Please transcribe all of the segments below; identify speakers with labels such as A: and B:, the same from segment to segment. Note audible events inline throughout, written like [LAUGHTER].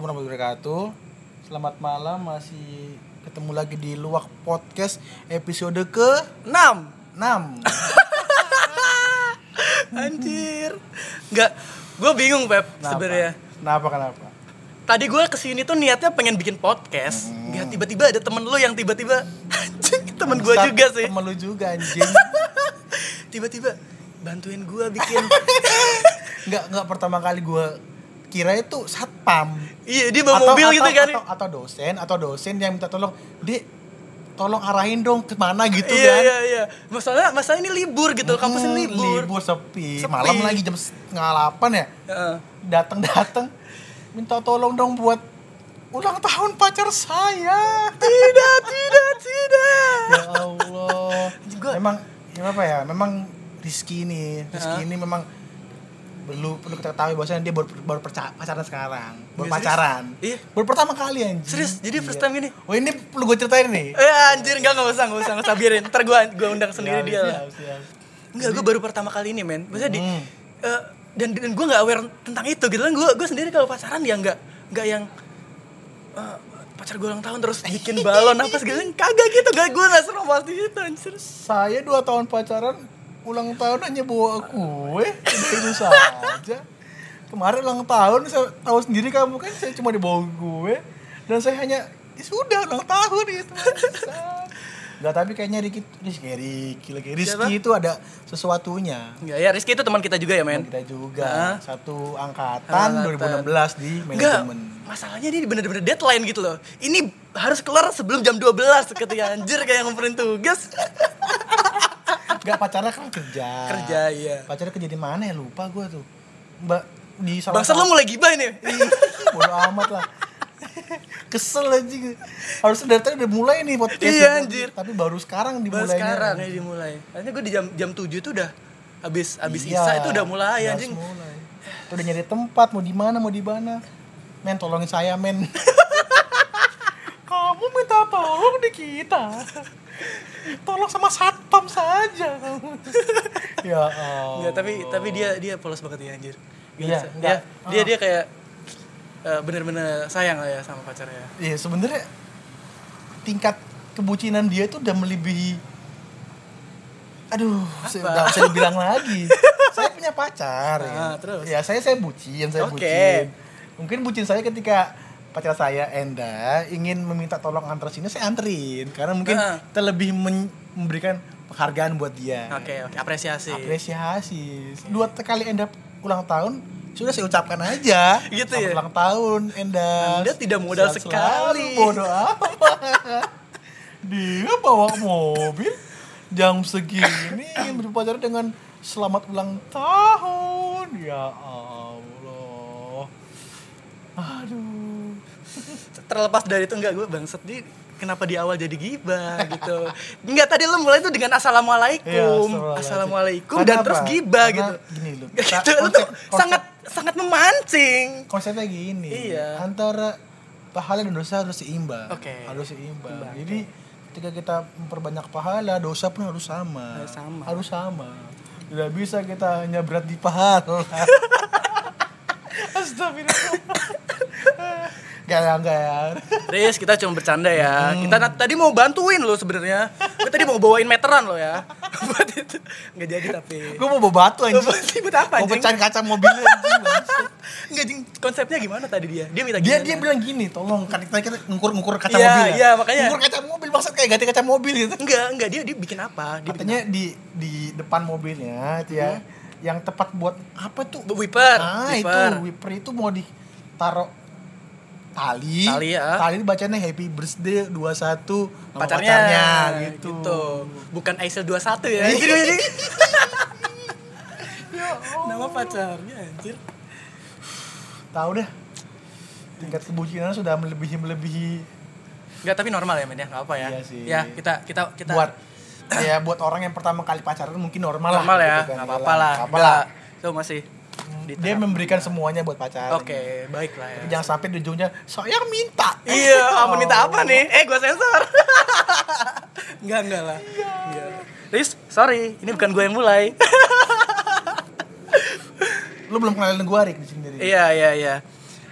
A: warahmatullahi wabarakatuh. Selamat malam, masih ketemu lagi di Luak Podcast episode ke
B: 6
A: 6.
B: Anjir Enggak Gue bingung Pep sebenarnya
A: Kenapa kenapa?
B: Tadi gue ke sini tuh niatnya pengen bikin podcast
A: Hmm.
B: Nggak tiba-tiba ada temen lu yang tiba-tiba [LAUGHS] Anjing temen gue juga sih
A: Temen lu juga anjing. [LAUGHS]
B: Tiba-tiba bantuin gue bikin [LAUGHS]
A: Enggak enggak pertama kali gua kira itu satpam.
B: Iya dia bawa mobil gitu kan
A: atau, atau dosen atau dosen yang minta tolong, "Dek, tolong arahin dong ke mana gitu
B: Iya
A: kan."
B: iya iya Masalah, masalah ini libur gitu Kampus
A: Hmm,
B: ini libur
A: libur sepi.
B: Sepi.
A: Malam lagi jam setengah delapan ya.
B: Heeh.
A: Datang-datang minta tolong dong buat ulang tahun pacar saya.
B: Tidak tidak tidak
A: ya Allah.
B: Gua-
A: Memang ya apa ya? Memang Rizky ini, Rizky
B: Hah?
A: ini memang perlu perlu kita ketahui bahwasanya dia baru baru perca- pacaran sekarang, baru
B: Nggak, serius?
A: pacaran.
B: Iya.
A: Baru pertama kali anjing.
B: Serius? Jadi first
A: Iya.
B: time gini?
A: Oh ini perlu gue ceritain nih.
B: Eh anjir enggak enggak usah enggak usah enggak usah biarin Ntar gue gue undang sendiri dia lah. Enggak, gue baru pertama kali ini men Maksudnya di
A: Hmm.
B: eh, Dan, dan gue gak aware tentang itu gitu kan Gue gue sendiri kalau pacaran ya nggak nggak yang eh, Pacar gue ulang tahun terus bikin balon apa segala [LAUGHS] Kagak gitu, gak gue gak seromantis itu anjir
A: Saya dua tahun pacaran, ulang tahun hanya bawa kue, udah itu saja. Kemarin ulang tahun, saya tahu sendiri kamu kan, saya cuma dibawa kue, dan saya hanya, ya sudah ulang tahun gitu. Gak tapi kayaknya Ricky, Rizky, Ricky lagi. Rizky
B: Siapa?
A: itu ada sesuatunya.
B: Enggak ya, Rizky itu teman kita juga ya men
A: Teman kita juga,
B: Hah?
A: satu angkatan,
B: Angkatan.
A: 2016 di
B: Enggak,
A: manajemen.
B: masalahnya ini bener-bener deadline gitu loh Ini harus kelar sebelum jam 12 ketika anjir kayak ngumpulin tugas
A: Gak pacarnya kan kerja.
B: Kerja iya
A: Pacarnya kerja di mana ya lupa gue tuh. Mbak di salah
B: Bangsat lu mulai gibah ini
A: Bodo amat lah. Kesel aja. Harusnya dari tadi udah mulai nih podcast.
B: Iya, anjir.
A: Tapi baru sekarang
B: Baru
A: dimulainya.
B: sekarang ya dimulai Akhirnya gue di jam jam 7 itu udah Habis habis
A: Iya,
B: isa itu udah mulai anjing
A: mulai. Tuh udah nyari tempat mau di mana mau di mana. Men tolongin saya men. [LAUGHS] Kamu minta tolong di kita. Tolong sama satpam saja kamu. ya Allah.
B: Enggak, tapi tapi dia dia polos banget ya anjir. Gila,
A: Iya,
B: dia,
A: enggak.
B: dia
A: Ah.
B: dia kayak eh, bener-bener sayang lah ya sama pacarnya.
A: Iya sebenarnya tingkat kebucinan dia itu udah melebihi Aduh, saya
B: Apa?
A: nggak bisa dibilang lagi. [LAUGHS] saya punya pacar ya.
B: Ah, terus?
A: Ya, saya saya bucin, saya
B: Oke.
A: bucin. Mungkin bucin saya ketika pacar saya Enda ingin meminta tolong antar sini saya anterin karena mungkin
B: Ah.
A: kita lebih memberikan penghargaan buat dia.
B: Oke, oke, apresiasi.
A: Apresiasi. Dua kali Enda ulang tahun sudah saya ucapkan aja. [LAUGHS]
B: Gitu ya?
A: Ulang tahun Enda.
B: Anda tidak modal sekali.
A: Bodoh amat. [LAUGHS] Dia bawa mobil jam segini ingin berpacaran dengan selamat ulang tahun. Ya Allah. Aduh. [LAUGHS]
B: Terlepas dari itu enggak gue bangsat di kenapa di awal jadi gibah gitu. Enggak tadi lu mulai tuh dengan assalamualaikum.
A: Iya,
B: assalamualaikum
A: Karena
B: dan
A: apa?
B: terus gibah gitu.
A: Gini loh. [LAUGHS]
B: Gitu,
A: konsep-
B: lu tuh
A: konsep-
B: sangat sangat memancing.
A: konsepnya gini
B: Iya.
A: antara pahala dan dosa harus seimbang
B: Oke.
A: harus seimbang
B: Seimbang,
A: jadi ketika kita memperbanyak pahala dosa pun harus sama
B: Harus sama.
A: harus sama tidak bisa kita hanya berat di pahala [LAUGHS] Astagfirullah Gak ya, gak ya
B: Riz, kita cuma bercanda ya.
A: Hmm.
B: Kita tadi mau bantuin lo sebenarnya. Gue tadi mau bawain meteran lo ya. [LAUGHS] Buat itu. Nggak jadi tapi.
A: Gue mau bawa batu anjing
B: Buat- apa,
A: Mau
B: anjing?
A: pecahin kaca mobilnya anjing bangsat.
B: Enggak jing, konsepnya gimana tadi dia? Dia minta
A: Dia
B: gimana?
A: dia bilang gini, tolong kan kita kita ngukur-ngukur kaca
B: Iya,
A: mobil ya.
B: iya, makanya.
A: Ngukur kaca mobil maksud kayak ganti kaca mobil gitu.
B: Enggak, enggak dia dia bikin apa? Dia
A: Katanya di di depan mobilnya itu ya, yang tepat buat apa tuh?
B: bikin wiper.
A: Ah
B: wiper.
A: itu wiper itu mau ditaruh tali,
B: Tali, ya.
A: tali bacanya happy birthday 21 nama
B: pacarnya,
A: pacarnya, gitu.
B: Bukan Aisyah 21 ya. Jadi [LAUGHS] jadi nama pacarnya anjir.
A: Tahu deh. Tingkat kebucinan sudah melebihi melebihi
B: Enggak, tapi normal ya, men ya. Enggak apa ya.
A: Iya sih.
B: Ya, kita kita kita
A: buat ya buat orang yang pertama kali pacaran mungkin normal,
B: normal
A: lah,
B: ya.
A: gitu kan.
B: Apa-apa lah.
A: Nggak apa lah.
B: Itu masih di
A: Dia memberikan semuanya buat pacar.
B: Oke, baik lah ya.
A: Tapi jangan sampai di ujungnya saya minta.
B: Iya, [LAUGHS] kamu minta apa nih? Eh, gua sensor. [LAUGHS] enggak, enggak lah. Enggak. Riz, sorry, ini bukan gue yang mulai.
A: Lu belum kenalin gue Rik di sini.
B: Iya iya iya.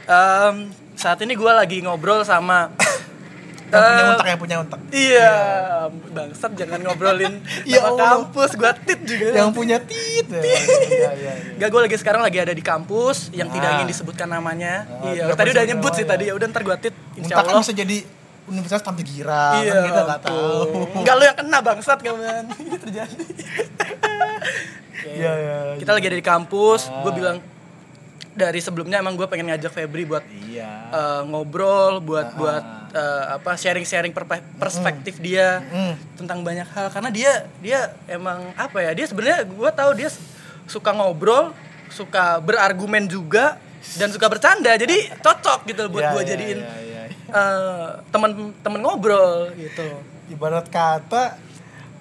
B: Em, saat ini gue lagi ngobrol sama
A: Yang punya
B: eh,
A: untak, yang punya untak.
B: Iya, bangsat jangan ngobrolin [LAUGHS]
A: Ya
B: nama kampus, gua tit juga.
A: Yang punya tit. Ya, Iya, iya, iya.
B: Gak, gue lagi sekarang lagi ada di kampus yang tidak
A: Nah.
B: ingin disebutkan namanya.
A: Oh,
B: iya, tadi udah nyebut sih
A: namanya.
B: tadi. Ya udah ntar gue tit, insya
A: Untak kan
B: Allah.
A: bisa jadi universitas Tante Gira,
B: Iya,
A: kan kita nggak tahu.
B: Enggak lu yang kena bangsat kawan. [LAUGHS] Ini terjadi.
A: Iya, iya.
B: Kita lagi ada di kampus.
A: Ah.
B: Gue bilang dari sebelumnya emang gue pengen ngajak Febri buat
A: Iya.
B: eh, ngobrol, buat
A: Ah.
B: buat eh, apa sharing-sharing perspektif dia
A: Mm.
B: tentang banyak hal. Karena dia dia emang apa ya? Dia sebenarnya gue tahu dia suka ngobrol, suka berargumen juga dan suka bercanda. Jadi cocok gitu buat
A: Iya,
B: gue
A: iya,
B: jadiin
A: iya, iya.
B: eh, teman teman ngobrol gitu.
A: Ibarat kata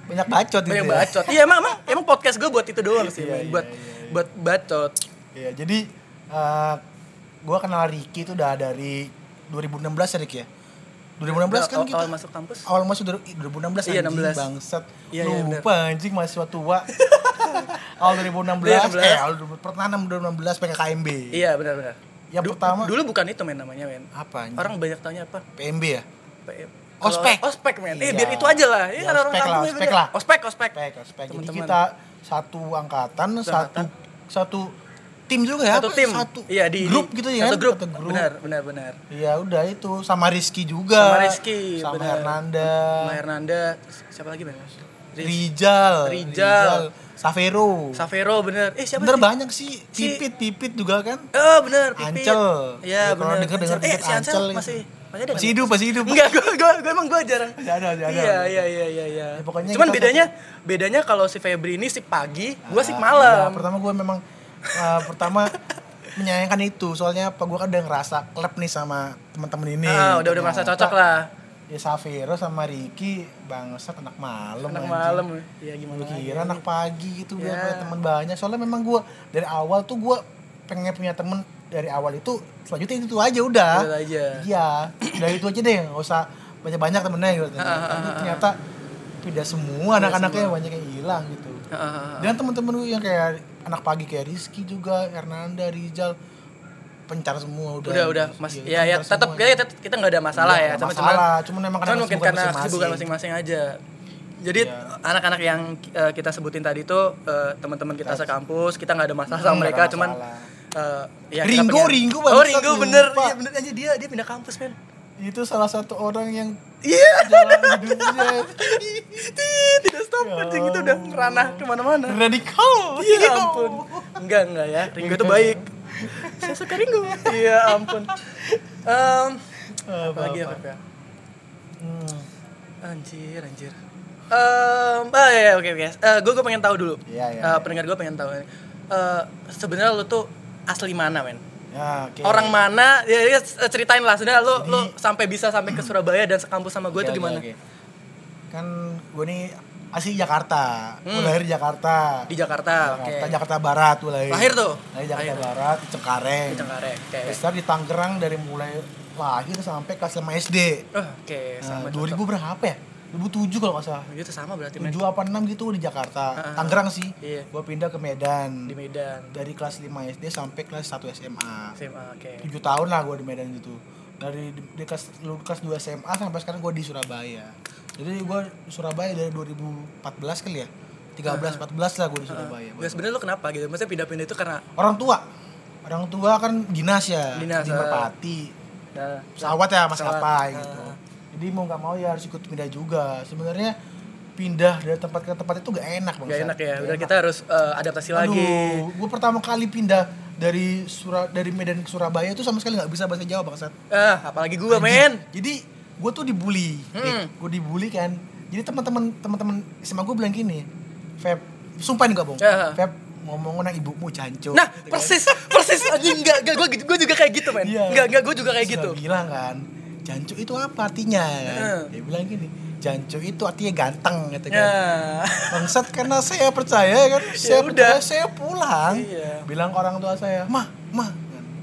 A: banyak bacot gitu.
B: banyak
A: ya.
B: bacot iya emang emang, emang podcast gue buat itu doang sih
A: Iya, iya,
B: buat
A: iya, iya.
B: buat bacot
A: Iya, jadi eh gua kenal Ricky itu udah dari 2016 ya Rick ya. 2016 kan
B: Awal-
A: kita
B: awal masuk kampus
A: awal masuk dari 2016
B: Iya,
A: anjing
B: 16.
A: bangsat.
B: Iya, iya,
A: Lupa anjing mahasiswa tua. [LAUGHS] awal 2016,
B: Iya, 16.
A: eh awal 2000 pertengahan 2016 PKKMB.
B: iya benar benar
A: Yang
B: Du-
A: pertama
B: dulu bukan itu men namanya men
A: apa anjing?
B: orang banyak tanya apa
A: PMB ya?
B: PM.
A: Ospek.
B: Ospek men eh
A: Iya.
B: biar itu aja lah
A: Ya,
B: ya, orang
A: ospek lah,
B: kampung
A: ospek
B: bener.
A: lah.
B: ospek ospek
A: Ospek, ospek. Jadi
B: Teman-teman.
A: kita satu angkatan, satu
B: angkatan.
A: satu tim juga ya?
B: satu
A: apa?
B: tim
A: Satu
B: iya di
A: grup gitu ya?
B: satu grup,
A: Satu grup.
B: benar benar benar
A: Iya udah itu sama Rizky juga.
B: Sama Rizky,
A: sama
B: benar.
A: Hernanda,
B: sama Hernanda siapa lagi men Riz-
A: Rijal,
B: Rijal.
A: Savero.
B: Savero bener eh siapa
A: Bener
B: sih
A: banyak sih.
B: Si-
A: Pipit, Pipit juga kan.
B: Oh bener, Pipit.
A: Ancel.
B: Iya
A: Ya, kalau
B: bener.
A: denger-denger
B: Ancel. Eh
A: Pipit
B: si Ancel
A: Ancel gitu.
B: masih masih ada?
A: Masih hidup, masih hidup.
B: Enggak, gue gue gue emang gue jarang.
A: Masih ada, masih ada.
B: Iya iya iya iya iya.
A: Ya, pokoknya
B: Cuman bedanya bedanya kalau si Febri ini si pagi, gue si
A: Ah,
B: malam.
A: iya, pertama gue memang uh, pertama menyayangkan itu soalnya apa gue kan udah ngerasa klep nih sama teman-teman ini.
B: Ah, udah udah merasa cocok lah.
A: Ya Savero sama Ricky bangsat anak malam.
B: Anak malam. Iya gimana?
A: Gue kira anak pagi gitu biar
B: Ya.
A: punya teman banyak. Soalnya memang gue dari awal tuh gue pengen punya temen dari awal itu selanjutnya itu aja udah. Iya, udah itu aja deh, nggak usah banyak-banyak temennya gitu. Tapi ternyata pindah semua anak-anaknya banyak yang hilang gitu.
B: Ah, ah, ah.
A: Dan temen-temen gue yang kayak anak pagi kayak Rizky juga, Hernanda, Rizal, pencar semua udah.
B: Udah udah Mas.
A: Iya,
B: Ya ya
A: pencar
B: tetap ya tetap kita nggak ada masalah ya.
A: nggak
B: Cuma
A: masalah. Cuman memang
B: Cuman
A: karena
B: mungkin karena kesibukan masing-masing aja. Jadi
A: Iya.
B: anak-anak yang eh, kita sebutin tadi tuh eh, teman-teman kita sekampus, kita nggak ada masalah sama mereka,
A: ada
B: cuman
A: masalah.
B: eh, ya kita
A: Ringo,
B: pengen-
A: Ringo,
B: Oh,
A: lupa.
B: bener. Iya bener aja dia dia pindah kampus, men.
A: Itu salah satu orang yang
B: Iya. Tidak stop
A: Ya
B: anjing itu udah ranah ke mana-mana.
A: radikal.
B: Iya ampun. Enggak enggak ya. Ringo itu baik. Saya suka Ringo. Iya ampun. Em, apa lagi ya, ya?
A: Hmm.
B: Anjir, anjir. Um, ah ya, ya, oke oke. Eh, gue gue pengen tahu dulu.
A: Iya, iya.
B: Eh, pendengar gue pengen tahu. Eh, sebenarnya lu tuh asli mana, men?
A: Ya, oke.
B: Orang mana? Ya, ya, ceritain lah. Sebenarnya lu
A: Jadi-
B: lu sampai bisa sampai ke Surabaya dan sekampus sama gue itu
A: oke,
B: gimana?
A: oke. Kan gue nih asli Jakarta. Gue
B: Hmm.
A: lahir di Jakarta.
B: Di Jakarta. Oke.
A: Jakarta, Jakarta Barat gue lahir.
B: Lahir tuh?
A: Lahir di Jakarta
B: Lahir.
A: Barat, di Cengkareng.
B: Di Cengkareng. Oke.
A: Besar di Tangerang dari mulai lahir sampai kelas 5 SD.
B: Oh, Oke,
A: Nah,
B: sama
A: 2000 berapa ya? 2007 kalau nggak salah.
B: cocok. Itu sama berarti, men.
A: 7 apa 6 gitu di Jakarta.
B: Ah, ah.
A: Tangerang sih.
B: Iya.
A: Gue pindah ke Medan.
B: Di Medan.
A: Dari kelas 5 SD sampai kelas 1 SMA.
B: SMA, oke.
A: 7 tahun lah gue di Medan gitu. Dari di, di kelas, kelas 2 SMA sampai sekarang gue di Surabaya. Jadi gue di Surabaya dari 2014 kali ya. 13 14 lah gue di Surabaya.
B: Nah, sebenarnya lu kenapa gitu? Maksudnya pindah-pindah itu karena
A: Orang tua. Orang tua kan dinas ya.
B: Dinas,
A: di
B: ah.
A: Merpati.
B: ya,
A: pesawat ya maskapai
B: ah.
A: gitu jadi mau nggak mau ya harus ikut pindah juga sebenarnya pindah dari tempat ke tempat itu gak enak bang
B: Gak enak ya. Udah kita harus eh, adaptasi lagi.
A: gue pertama kali pindah dari Sura dari Medan ke Surabaya itu sama sekali nggak bisa bahasa Jawa bangsat
B: Ah, apalagi gua, men.
A: jadi gue tuh dibully
B: Hmm.
A: gue dibully kan jadi teman-teman teman-teman sama gue bilang gini Feb sumpah nih gak bohong
B: Ya.
A: Feb ngomong nang ibumu jancu
B: Nah, persis, persis anjing enggak, enggak gua juga kayak gitu, men.
A: Iya.
B: Enggak, enggak gua juga kayak gitu.
A: bilang kan, jancu itu apa artinya? Kan?
B: Heeh.
A: Dia bilang gini, jancu itu artinya ganteng gitu kan.
B: Ya.
A: Bangsat karena saya percaya kan, saya
B: udah.
A: percaya saya pulang.
B: Iya.
A: Bilang ke orang tua saya, "Mah, mah,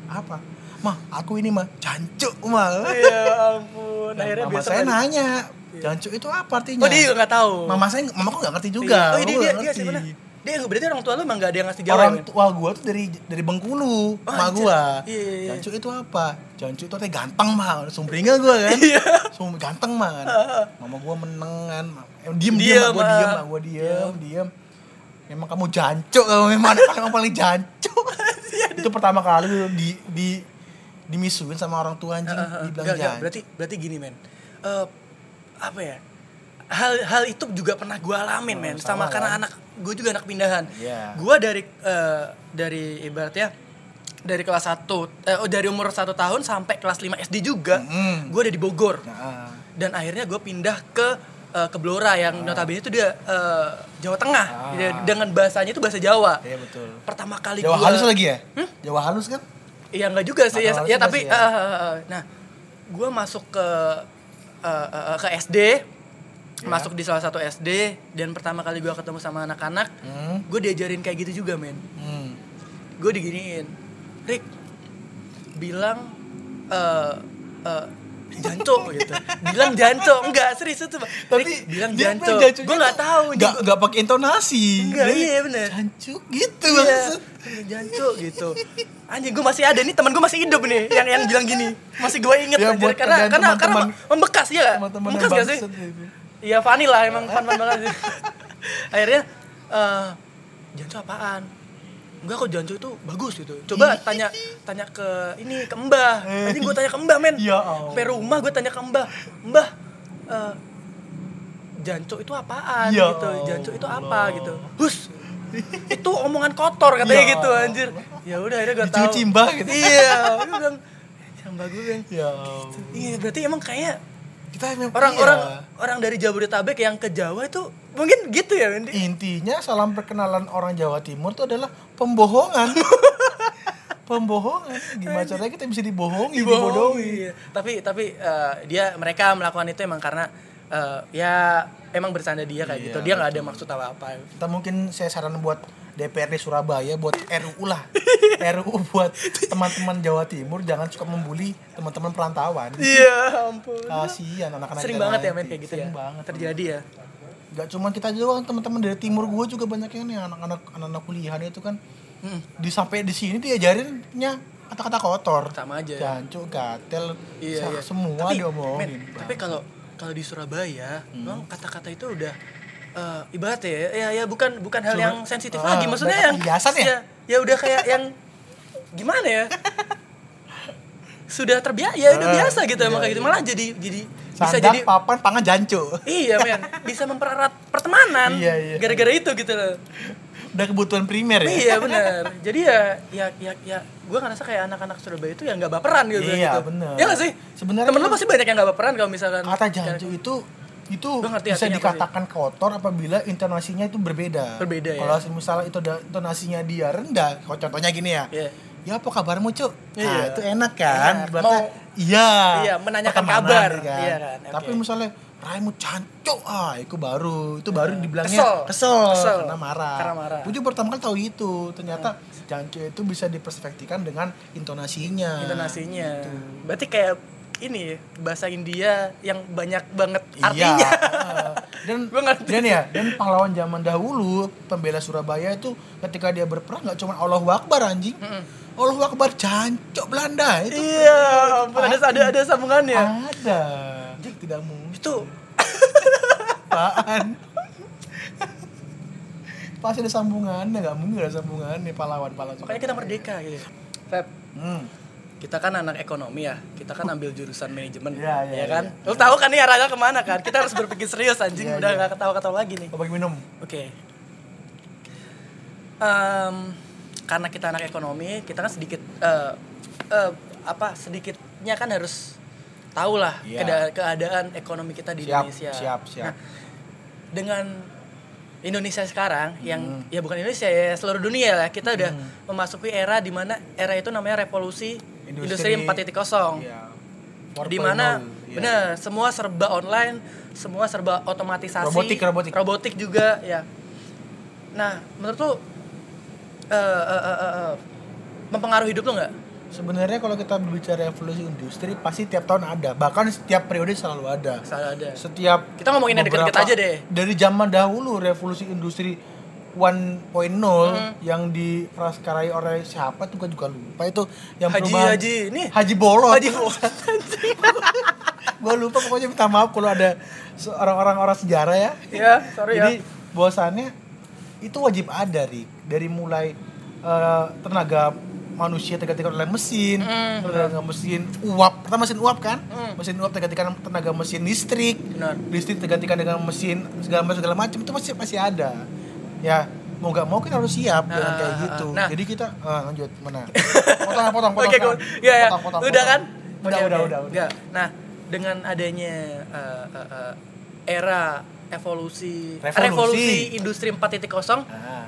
A: apa? Mah, aku ini mah jancu, mah."
B: Ya ampun,
A: Dan
B: akhirnya
A: mama saya nanya, jancu itu apa artinya?
B: Oh, dia juga enggak tahu.
A: Mama saya, mama kok nggak ngerti juga.
B: Oh, ini
A: Mama
B: dia-
A: nggak
B: dia
A: ngerti.
B: siapa? Dia berarti orang tua lu emang gak ada yang ngasih Jawa
A: orang tua gua tuh dari dari Bengkulu
B: Oh, anjir.
A: gua.
B: Iya, iya, iya.
A: jancu itu apa? Jancu itu teh ganteng mah. Sumpringa gua kan.
B: Iya.
A: Sum ganteng mah. Kan mama gua meneng kan Eh, diem diem, mak gua
B: ah.
A: diem mak gua diem diem. memang kamu jancu kamu memang anak yang paling jancu [LAUGHS] itu pertama kali di di dimisuin sama orang tua anjing.
B: Heeh,
A: dibilang
B: Enggak, enggak,
A: jancu
B: berarti berarti gini men. Eh, apa ya? Hal hal itu juga pernah gue alamin
A: Oh,
B: men.
A: sama
B: sama, karena
A: kan?
B: anak gue juga anak pindahan.
A: Iya.
B: gue dari eh, dari ibaratnya dari kelas 1 eh, oh, dari umur satu tahun sampai kelas 5 SD juga
A: Mm.
B: gue ada di Bogor.
A: Nah,
B: dan akhirnya gue pindah ke eh, ke Blora yang notabene itu dia eh, Jawa Tengah.
A: Ah.
B: Dia- dengan bahasanya itu bahasa Jawa.
A: Iya betul.
B: Pertama kali
A: Jawa
B: gua-
A: halus lagi ya?
B: Hmm?
A: Jawa halus kan?
B: Iya nggak juga sih. Ya,
A: Atau
B: ya tapi
A: sih ya.
B: eh, nah gue masuk ke eh, eh, ke SD
A: Ya.
B: masuk di salah satu SD dan pertama kali gue ketemu sama anak-anak
A: hmm.
B: gue diajarin kayak gitu juga men
A: Hmm.
B: gue diginiin Rick bilang eh eh janco [LAUGHS] gitu bilang janco enggak serius itu
A: tapi
B: Rick, bilang
A: jancu
B: gue nggak
A: gitu.
B: tahu
A: nggak nggak pakai intonasi
B: Nggak,
A: Dia
B: iya, bener.
A: jancu gitu
B: Iya,
A: maksud
B: janco gitu. Anjing gue masih ada nih teman gue masih hidup nih yang yang bilang gini. Masih gue inget
A: Ya,
B: anjir,
A: buat
B: karena
A: kalian
B: karena karena membekas ya. Membekas gak sih?
A: gitu.
B: Iya Fanny lah emang fun fun banget sih. Akhirnya eh janco apaan? Enggak kok janco itu bagus gitu. Coba tanya tanya ke ini ke Mbah. Anjing gue tanya ke Mbah men.
A: Ya Allah.
B: Sampai rumah gue tanya ke Mbah. Mbah eh janco itu apaan
A: Ya
B: gitu. Janco itu apa
A: Allah.
B: gitu. Hus. itu omongan kotor katanya
A: Ya
B: gitu anjir. Ya udah akhirnya gue tahu.
A: Dicuci mbah gitu.
B: Iya, gue bilang mbah gue bilang
A: ya.
B: Iya, berarti emang kayak
A: kita memang
B: orang-orang
A: iya.
B: orang dari Jabodetabek yang ke Jawa itu mungkin gitu ya Wendy?
A: intinya salam perkenalan orang Jawa Timur itu adalah pembohongan [LAUGHS] pembohongan gimana caranya kita bisa dibohongi dibodohi
B: Iya. Tapi tapi eh, dia mereka melakukan itu emang karena eh, ya emang bercanda dia kayak
A: Iya,
B: gitu. Dia nggak ada maksud apa-apa.
A: kita mungkin saya saran buat DPRD Surabaya buat RUU lah [LAUGHS] RUU buat teman-teman Jawa Timur jangan suka membuli teman-teman perantauan
B: Iya, ampun.
A: kasihan anak-anak
B: Sering banget ya men kayak gitu
A: Sering
B: ya.
A: banget
B: Terjadi ya.
A: Gak cuma kita doang teman-teman dari timur gue juga banyak yang nih anak-anak anak-anak kuliahan itu kan
B: Hmm.
A: di sampai di sini diajarinnya kata-kata kotor
B: Sama aja.
A: jancu gatel
B: Iya, iya.
A: semua
B: tapi,
A: diomongin
B: men, tapi kalau kalau di Surabaya,
A: Hmm.
B: memang kata-kata itu udah eh ibarat ya, ya ya bukan bukan hal
A: Surab-
B: yang sensitif
A: Ah,
B: lagi. Maksudnya yang
A: kebiasaan ya?
B: ya, ya udah kayak yang gimana ya? Sudah terbiasa, ya udah
A: Ah,
B: biasa gitu
A: iya,
B: kayak gitu.
A: iya.
B: Malah jadi jadi bisa
A: sandang
B: jadi
A: papan pangan jancu
B: iya men, bisa mempererat pertemanan.
A: Iya, iya.
B: Gara-gara itu gitu loh.
A: Udah kebutuhan primer ya
B: iya benar. Jadi ya ya ya ya gue ngerasa kayak anak-anak Surabaya itu yang nggak baperan gitu.
A: Iya,
B: gitu.
A: bener.
B: Iya nggak sih?
A: Sebenarnya
B: temen lu
A: kan-
B: pasti banyak yang nggak baperan kalau misalkan
A: kata jancu itu itu
B: ngerti
A: bisa dikatakan kotor apabila intonasinya itu berbeda.
B: Berbeda, ya.
A: Kalau misalnya itu ada intonasinya dia rendah, kalau contohnya gini ya.
B: Iya.
A: Ya apa kabarmu cuk? Nah,
B: Iya.
A: itu enak kan?
B: Enak.
A: Berarti
B: Mau-
A: iya.
B: Iya, menanyakan kabar.
A: kan?
B: Iya kan,
A: Tapi
B: oke.
A: misalnya raimu cancuk, ah itu baru, itu baru dibilangnya
B: Kesel.
A: kesel,
B: Kesel.
A: karena marah.
B: Karena marah.
A: Juga pertama kali tahu itu, ternyata cancuk itu bisa diperspektifkan dengan intonasinya.
B: intonasinya.
A: Gitu.
B: Berarti kayak ini bahasa India yang banyak banget
A: Iya.
B: artinya. [LAUGHS]
A: dan
B: Gua ngerti.
A: dan ya dan pahlawan zaman dahulu pembela Surabaya itu ketika dia berperang nggak cuma Allahu Akbar anjing Allahu Akbar jancok Belanda itu
B: iya, ampun, ada ada ada sambungannya.
A: ada tidak mungkin
B: Itu
A: apaan pasti ada sambungannya nggak mungkin nggak ada sambungannya pahlawan pahlawan
B: makanya kita merdeka gitu. Feb,
A: hmm.
B: kita kan anak ekonomi ya, kita kan ambil jurusan manajemen,
A: Iya, iya,
B: ya kan?
A: iya.
B: Lu tahu kan nih arahnya ke mana kan? Kita harus berpikir serius anjing,
A: Iya,
B: udah
A: iya.
B: nggak ketawa-ketawa lagi nih.
A: Apa minum
B: Oke. Em, karena kita anak ekonomi, kita kan sedikit eh, eh, apa sedikitnya kan harus tahu lah
A: Iya.
B: keada- keadaan ekonomi kita di
A: Siap,
B: Indonesia.
A: siap, siap.
B: Nah, dengan Indonesia sekarang yang
A: Hmm.
B: ya bukan Indonesia ya seluruh dunia lah kita udah memasuki era di mana era itu namanya revolusi industri, 4.0
A: Iya.
B: di mana
A: 4.0, iya.
B: benar semua serba online semua serba otomatisasi
A: Robotik, robotik.
B: robotik juga ya nah menurut lu eh, eh, eh, eh, eh, mempengaruhi hidup lu nggak
A: Sebenarnya kalau kita berbicara revolusi industri pasti tiap tahun ada, bahkan setiap periode selalu ada.
B: salah ada.
A: Setiap
B: Kita ngomongin yang
A: beberapa-
B: aja deh.
A: Dari zaman dahulu revolusi industri 1.0 yang di praskarai oleh siapa tuh gue juga lupa. Itu yang
B: Haji
A: perubahan-
B: Haji ini.
A: Haji Bolot.
B: Haji Bolot. [LAUGHS]
A: gue lupa pokoknya minta maaf kalau ada orang-orang orang sejarah ya.
B: Ya sorry
A: jadi
B: ya
A: bahwasannya itu wajib ada Rik. Dari mulai eh, tenaga manusia tergantikan oleh mesin
B: Mm,
A: tenaga mesin uap pertama mesin uap kan
B: Mm.
A: mesin uap tergantikan tenaga mesin listrik
B: benar
A: listrik tergantikan dengan mesin segala macam segala macam itu masih masih ada ya mau nggak mau kita harus siap dengan
B: Nah,
A: kayak gitu
B: nah.
A: jadi kita ah, lanjut mana [LAUGHS] potong potong potong
B: Oke,
A: potong.
B: gue- ya, ya.
A: Potong, potong,
B: udah
A: potong.
B: kan?
A: udah
B: Oke,
A: udah
B: oke.
A: udah.
B: Nah, dengan adanya eh, eh, eh, era evolusi
A: Revolusi.
B: revolusi industri 4.0
A: Ah,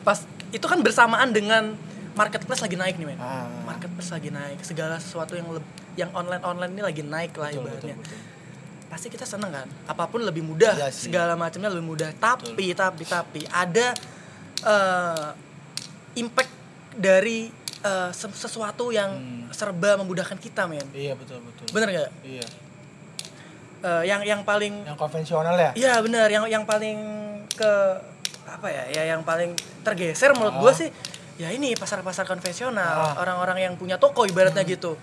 B: pas itu kan bersamaan dengan marketplace lagi naik nih men
A: ah.
B: marketplace lagi naik segala sesuatu yang leb- yang online online ini lagi naik lah
A: Betul, betul,
B: ibaratnya
A: betul.
B: pasti kita seneng kan apa pun lebih mudah
A: sih.
B: segala macamnya lebih mudah tapi tapi tapi ada eh, impact dari se- sesuatu yang
A: Hmm.
B: serba memudahkan kita men
A: iya betul betul
B: bener nggak
A: iya
B: Eh, yang yang paling
A: yang konvensional ya
B: Iya benar, yang yang paling ke apa ya? Ya yang paling tergeser menurut
A: Ah.
B: gua sih ya ini pasar-pasar konvensional,
A: Ah.
B: orang-orang yang punya toko ibaratnya gitu.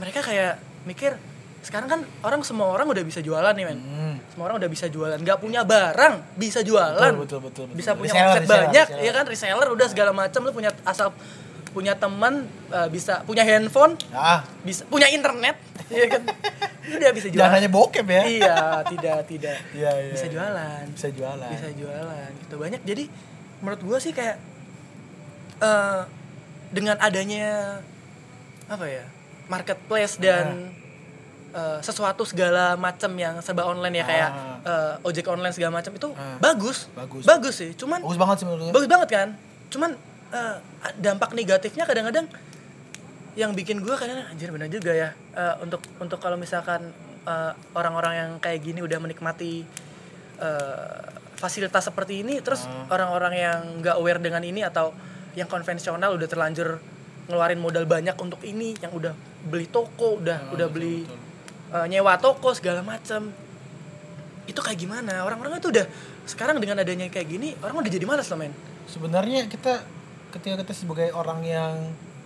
B: Mereka kayak mikir sekarang kan orang semua orang udah bisa jualan nih men.
A: Hmm.
B: Semua orang udah bisa jualan, nggak punya barang bisa jualan.
A: Betul, betul, betul, betul.
B: Bisa punya
A: Reseller,
B: omset
A: reseller,
B: banyak,
A: reseller.
B: ya kan reseller udah segala macam lu punya asal punya teman eh, bisa punya handphone,
A: ah
B: bisa punya internet, [LAUGHS] ya kan. Udah bisa jualan.
A: jangan hanya bokep ya
B: Iya, tidak, tidak. [LAUGHS]
A: Iya, iya,
B: bisa
A: iya.
B: jualan.
A: bisa jualan
B: Bisa jualan. Gitu banyak. Jadi menurut gua sih kayak eh dengan adanya apa ya? marketplace dan eh, sesuatu segala macam yang serba online ya kayak eh, ojek online segala macam itu
A: Ah.
B: bagus.
A: Bagus.
B: Bagus sih. Cuman
A: bagus banget sih menurut gue
B: bagus banget kan cuman eh, dampak negatifnya kadang-kadang yang bikin gue kadang anjir bener juga ya Eh, untuk untuk kalau misalkan eh, orang-orang yang kayak gini udah menikmati eh, fasilitas seperti ini terus orang-orang yang nggak aware dengan ini atau yang konvensional udah terlanjur ngeluarin modal banyak untuk ini yang udah beli toko udah
A: Ah,
B: udah
A: betul,
B: beli
A: betul.
B: eh, nyewa toko segala macam itu kayak gimana orang-orang itu udah sekarang dengan adanya kayak gini orang udah jadi malas loh men
A: sebenarnya kita ketika kita sebagai orang yang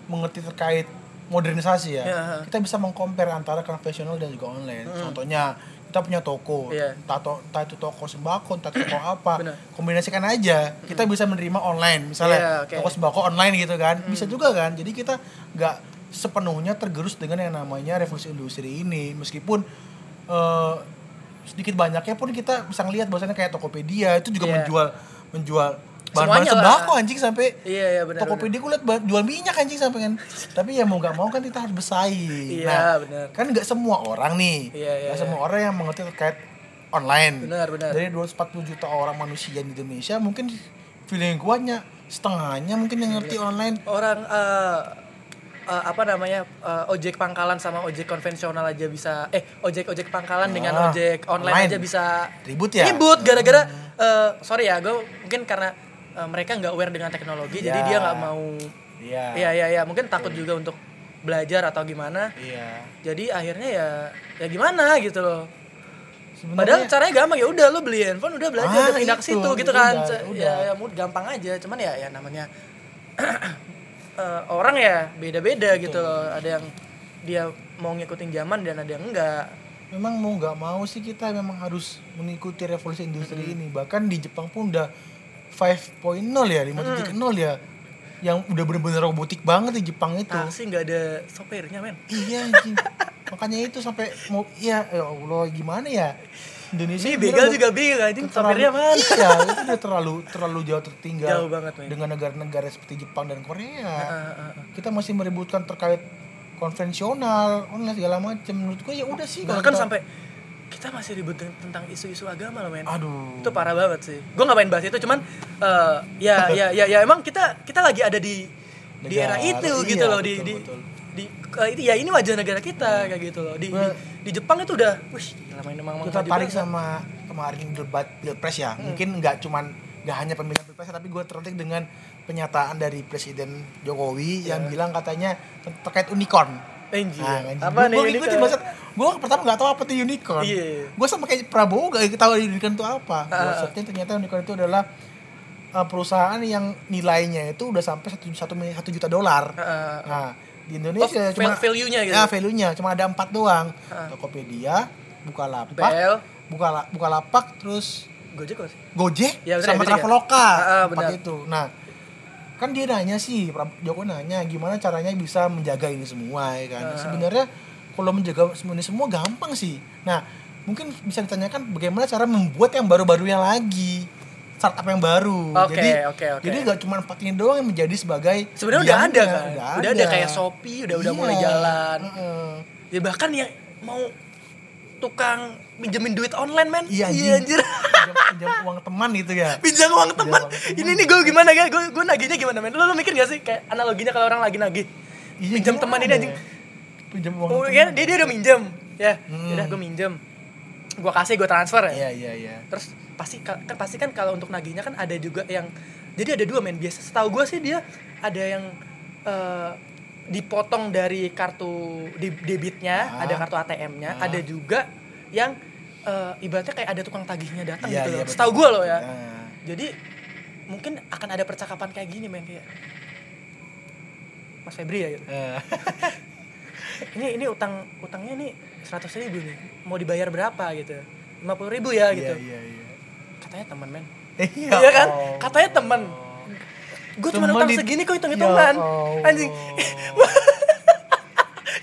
A: mengerti terkait modernisasi ya,
B: Ya.
A: kita bisa mengcompare antara konvensional dan juga online. Contohnya kita punya toko,
B: Iya.
A: entah, to- entah itu toko sembako, entah toko apa,
B: Benar.
A: kombinasikan aja. Kita bisa menerima online, misalnya
B: Iya, oke.
A: toko sembako online gitu kan, bisa juga kan. Jadi kita nggak sepenuhnya tergerus dengan yang namanya revolusi industri ini, meskipun eh, sedikit banyaknya pun kita bisa ngelihat bahwasannya kayak Tokopedia itu juga
B: Iya.
A: menjual menjual bahan-bahan
B: Semuanya
A: sembako
B: lah.
A: anjing sampai
B: iya iya benar benar.
A: Tokopedia gue liat jual minyak anjing sampai kan tapi ya mau nggak mau kan kita harus bersaing
B: Iya,
A: nah
B: benar.
A: kan nggak semua orang nih
B: Iya, iya,
A: nggak
B: iya.
A: semua orang yang mengerti terkait online
B: Benar, benar.
A: dari 240 juta orang manusia di Indonesia mungkin feeling gue hanya setengahnya mungkin yang ngerti online
B: orang eh, eh, apa namanya eh, ojek pangkalan sama ojek konvensional aja bisa eh ojek ojek pangkalan dengan
A: Ah,
B: ojek online,
A: online.
B: aja bisa
A: Ribut ya?
B: ribut gara-gara eh, sorry ya gue mungkin karena eh, mereka nggak aware dengan teknologi jadi
A: Ya.
B: dia nggak mau
A: iya
B: iya iya iya mungkin takut juga untuk belajar atau gimana
A: iya
B: jadi akhirnya ya ya gimana gitu loh
A: Sebenarnya-
B: Padahal caranya gampang ya udah lo beli handphone udah belajar
A: Ah,
B: udah pindah ke
A: itu,
B: situ gitu kan.
A: udah.
B: Ya, ya mud gampang aja. Cuman ya ya namanya [CLEARS THROAT] eh, orang ya beda-beda gitu loh. Ada yang dia mau ngikutin zaman dan ada yang enggak.
A: memang mau nggak mau sih kita memang harus mengikuti revolusi industri ini bahkan di Jepang pun udah 5.0 ya 5.0 ya yang udah bener-bener robotik banget di Jepang itu
B: Taksi nggak ada sopirnya men.
A: iya anjing makanya itu sampai mau iya ya Allah gimana ya Indonesia
B: Ini begal juga bingung anjing sopirnya mana.
A: iya itu udah terlalu terlalu jauh tertinggal
B: Jauh banget, men.
A: dengan negara-negara seperti Jepang dan Korea
B: Ah, ah, ah.
A: kita masih meributkan terkait konvensional online segala macam menurut gue ya udah sih
B: Bahkan
A: kita-
B: sampai kita masih ribut ten- tentang isu-isu agama loh men.
A: aduh.
B: Itu parah banget sih. Gue nggak main bahas itu cuman eh, ya ya ya ya emang kita kita lagi ada di di era
A: Negara,
B: itu
A: iya,
B: gitu loh di
A: betul,
B: di
A: betul.
B: di eh, itu ya ini wajah negara kita kayak gitu loh. Di, di di Jepang itu udah wih gila main emang
A: gue tertarik sama kemarin debat pilpres ya. Mungkin nggak cuman nggak hanya pemilihan pilpres tapi gue tertarik dengan pernyataan dari presiden Jokowi yang bilang katanya ter- terkait unicorn
B: Anjir.
A: Nah, anjing.
B: apa nih ini
A: ngikutin maksud gue pertama nggak tahu apa tuh unicorn
B: Iya.
A: gue sama kayak Prabowo gak tahu unicorn itu apa gue
B: Ah.
A: searching ternyata unicorn itu adalah uh, perusahaan yang nilainya itu udah sampai satu satu satu juta dolar
B: Heeh.
A: nah di Indonesia
B: Oh,
A: cuma
B: val- value-nya gitu.
A: ya value-nya cuma ada empat doang
B: Ah.
A: Tokopedia Bukalapak
B: Bel,
A: Bukala, Bukalapak terus
B: Gojek sih?
A: Gojek
B: Ya, bener,
A: sama
B: ya.
A: Traveloka
B: Ah, ah,
A: empat
B: benar.
A: itu nah kan dia nanya sih Joko nanya gimana caranya bisa menjaga ini semua ya kan
B: Ah.
A: sebenarnya kalau menjaga semua ini semua gampang sih nah mungkin bisa ditanyakan bagaimana cara membuat yang baru-barunya lagi startup yang baru
B: Oke,
A: jadi
B: oke, oke.
A: jadi gak cuma empat ini doang yang menjadi sebagai
B: Sebenarnya udah ada kan? Udah ada kayak Shopee, udah- udah mulai jalan.
A: heeh.
B: Ya bahkan yang mau tukang pinjemin duit online men.
A: iya
B: iya
A: anjing.
B: anjir.
A: pinjam, pinjam uang teman gitu ya [LAUGHS]
B: Pinjam uang teman. Ini nih gue gimana ya? Gue gue nagihnya gimana men? Lu, lu mikir gak sih kayak analoginya kalau orang lagi nagih?
A: Iya,
B: Pinjam teman ini
A: ya?
B: anjing.
A: pinjam uang
B: Oh
A: teman.
B: iya, dia dia udah minjem. Ya,
A: Hmm.
B: udah gue minjem. Gue kasih, gue transfer ya.
A: iya iya iya
B: Terus pasti kan pasti kan kalau untuk nagihnya kan ada juga yang jadi ada dua men biasa setahu gue sih dia ada yang eh, dipotong dari kartu debitnya
A: Ah.
B: ada kartu ATM-nya
A: Ah.
B: ada juga yang eh, ibaratnya kayak ada tukang tagihnya datang
A: Iya,
B: gitu loh
A: betul.
B: setahu gue loh ya
A: Nah.
B: jadi mungkin akan ada percakapan kayak gini men kayak Mas Febri ya gitu.
A: Eh, [LAUGHS]
B: ini ini utang utangnya nih seratus ribu nih mau dibayar berapa gitu lima puluh ribu ya gitu
A: Iya, iya, iya.
B: katanya teman men [LAUGHS]
A: Iya,
B: Iya kan?
A: Allah.
B: Katanya temen. Gue cuma utang
A: di-
B: segini kok
A: Ya
B: hitung-hitungan.
A: Allah.
B: Anjing. [LAUGHS]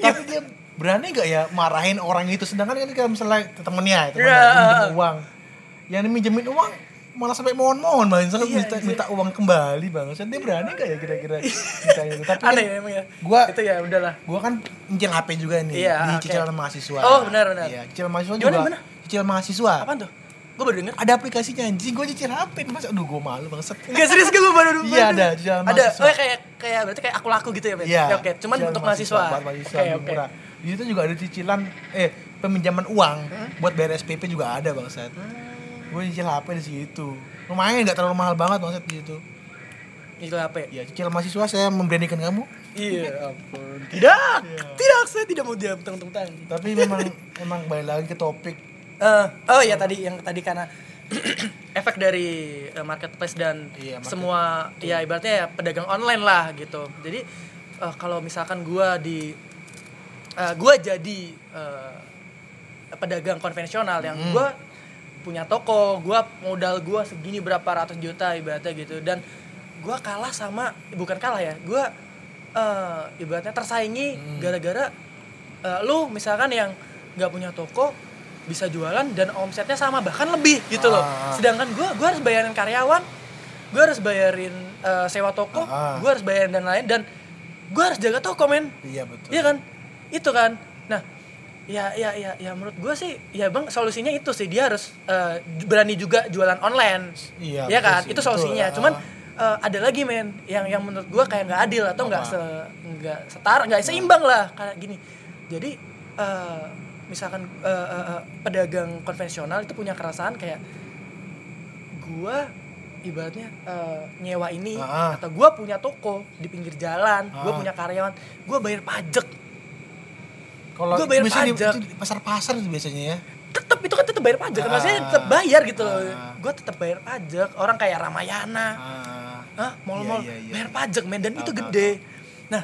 A: Tapi [LAUGHS] dia berani gak ya marahin orang itu sedangkan kan kalau misalnya temennya temennya
B: Iya.
A: minjem uang yang minjemin uang malah sampai mohon-mohon bang
B: Iya,
A: minta,
B: anjir.
A: minta uang kembali bang dia berani gak ya kira-kira [LAUGHS] minta itu tapi
B: Aneh
A: kan
B: ya emang ya.
A: gua
B: Itu ya udahlah.
A: gua kan nyicil HP juga nih
B: Iya,
A: di
B: oke.
A: cicilan mahasiswa
B: Oh, benar, benar.
A: iya cicilan mahasiswa
B: Gimana,
A: juga
B: gimana?
A: cicilan mahasiswa
B: Apaan tuh? Gue baru denger.
A: ada aplikasinya anjing gua cicil HP mas aduh gua malu banget
B: Enggak serius gue baru
A: Iya, ada,
B: Ada.
A: mahasiswa.
B: Oh kayak kayak berarti kayak aku laku gitu ya?
A: Iya.
B: Ya, Oke, cuman
A: cicilan
B: untuk mahasiswa.
A: Buat mahasiswa lebih
B: oke.
A: murah. Di situ juga ada cicilan eh peminjaman uang buat bayar SPP juga ada bang Seth.
B: Hmm.
A: Gue cicil HP di situ. Lumayan nggak terlalu mahal banget bang Seth di situ.
B: Itu HP.
A: Ya cicil mahasiswa saya memberanikan kamu.
B: Iya, ampun. Tidak. Tidak, saya tidak mau diam tentang
A: Tapi memang emang balik lagi ke topik.
B: Eh, oh ya tadi yang tadi karena [CLEARS THROAT] efek dari eh, marketplace dan
A: Iya, market-
B: semua ya ibaratnya ya pedagang online lah gitu. Jadi eh, kalau misalkan gua di eh, gua jadi eh, pedagang konvensional yang
A: Hmm.
B: gua punya toko, gua modal gua segini berapa ratus juta ibaratnya gitu dan gua kalah sama bukan kalah ya, gua eh, ibaratnya tersaingi
A: Hmm.
B: gara-gara eh, lu misalkan yang nggak punya toko bisa jualan dan omsetnya sama bahkan lebih gitu loh.
A: Ah.
B: Sedangkan gua gua harus bayarin karyawan, gua harus bayarin eh, sewa toko,
A: Ah.
B: gua harus bayarin dan lain dan gua harus jaga toko men.
A: Iya betul.
B: Iya kan? Itu kan. Nah, ya ya ya ya menurut gua sih ya Bang solusinya itu sih dia harus eh, berani juga jualan online.
A: Iya, betul
B: kan?
A: sih,
B: Itu solusinya.
A: betul.
B: Cuman
A: Ah.
B: eh, ada lagi men yang yang menurut gua kayak nggak adil atau nggak se nggak setara, nggak seimbang lah kayak gini. Jadi eh, misalkan eh, eh, eh, pedagang konvensional itu punya keresahan kayak gua ibaratnya eh, nyewa ini
A: Ah.
B: atau gua punya toko di pinggir jalan, gua
A: Ah.
B: punya karyawan, gua bayar pajak.
A: Kalau
B: Gua bayar
A: di,
B: pajak.
A: itu di pasar-pasar biasanya ya.
B: Tetep itu kan tetep bayar pajak,
A: Ah.
B: maksudnya tetep bayar gitu loh.
A: Ah.
B: Gua tetep bayar pajak. Orang kayak Ramayana,
A: Ah,
B: mall-mall
A: Iya, iya, iya.
B: bayar pajak men dan
A: Tahu,
B: itu gede. Nah,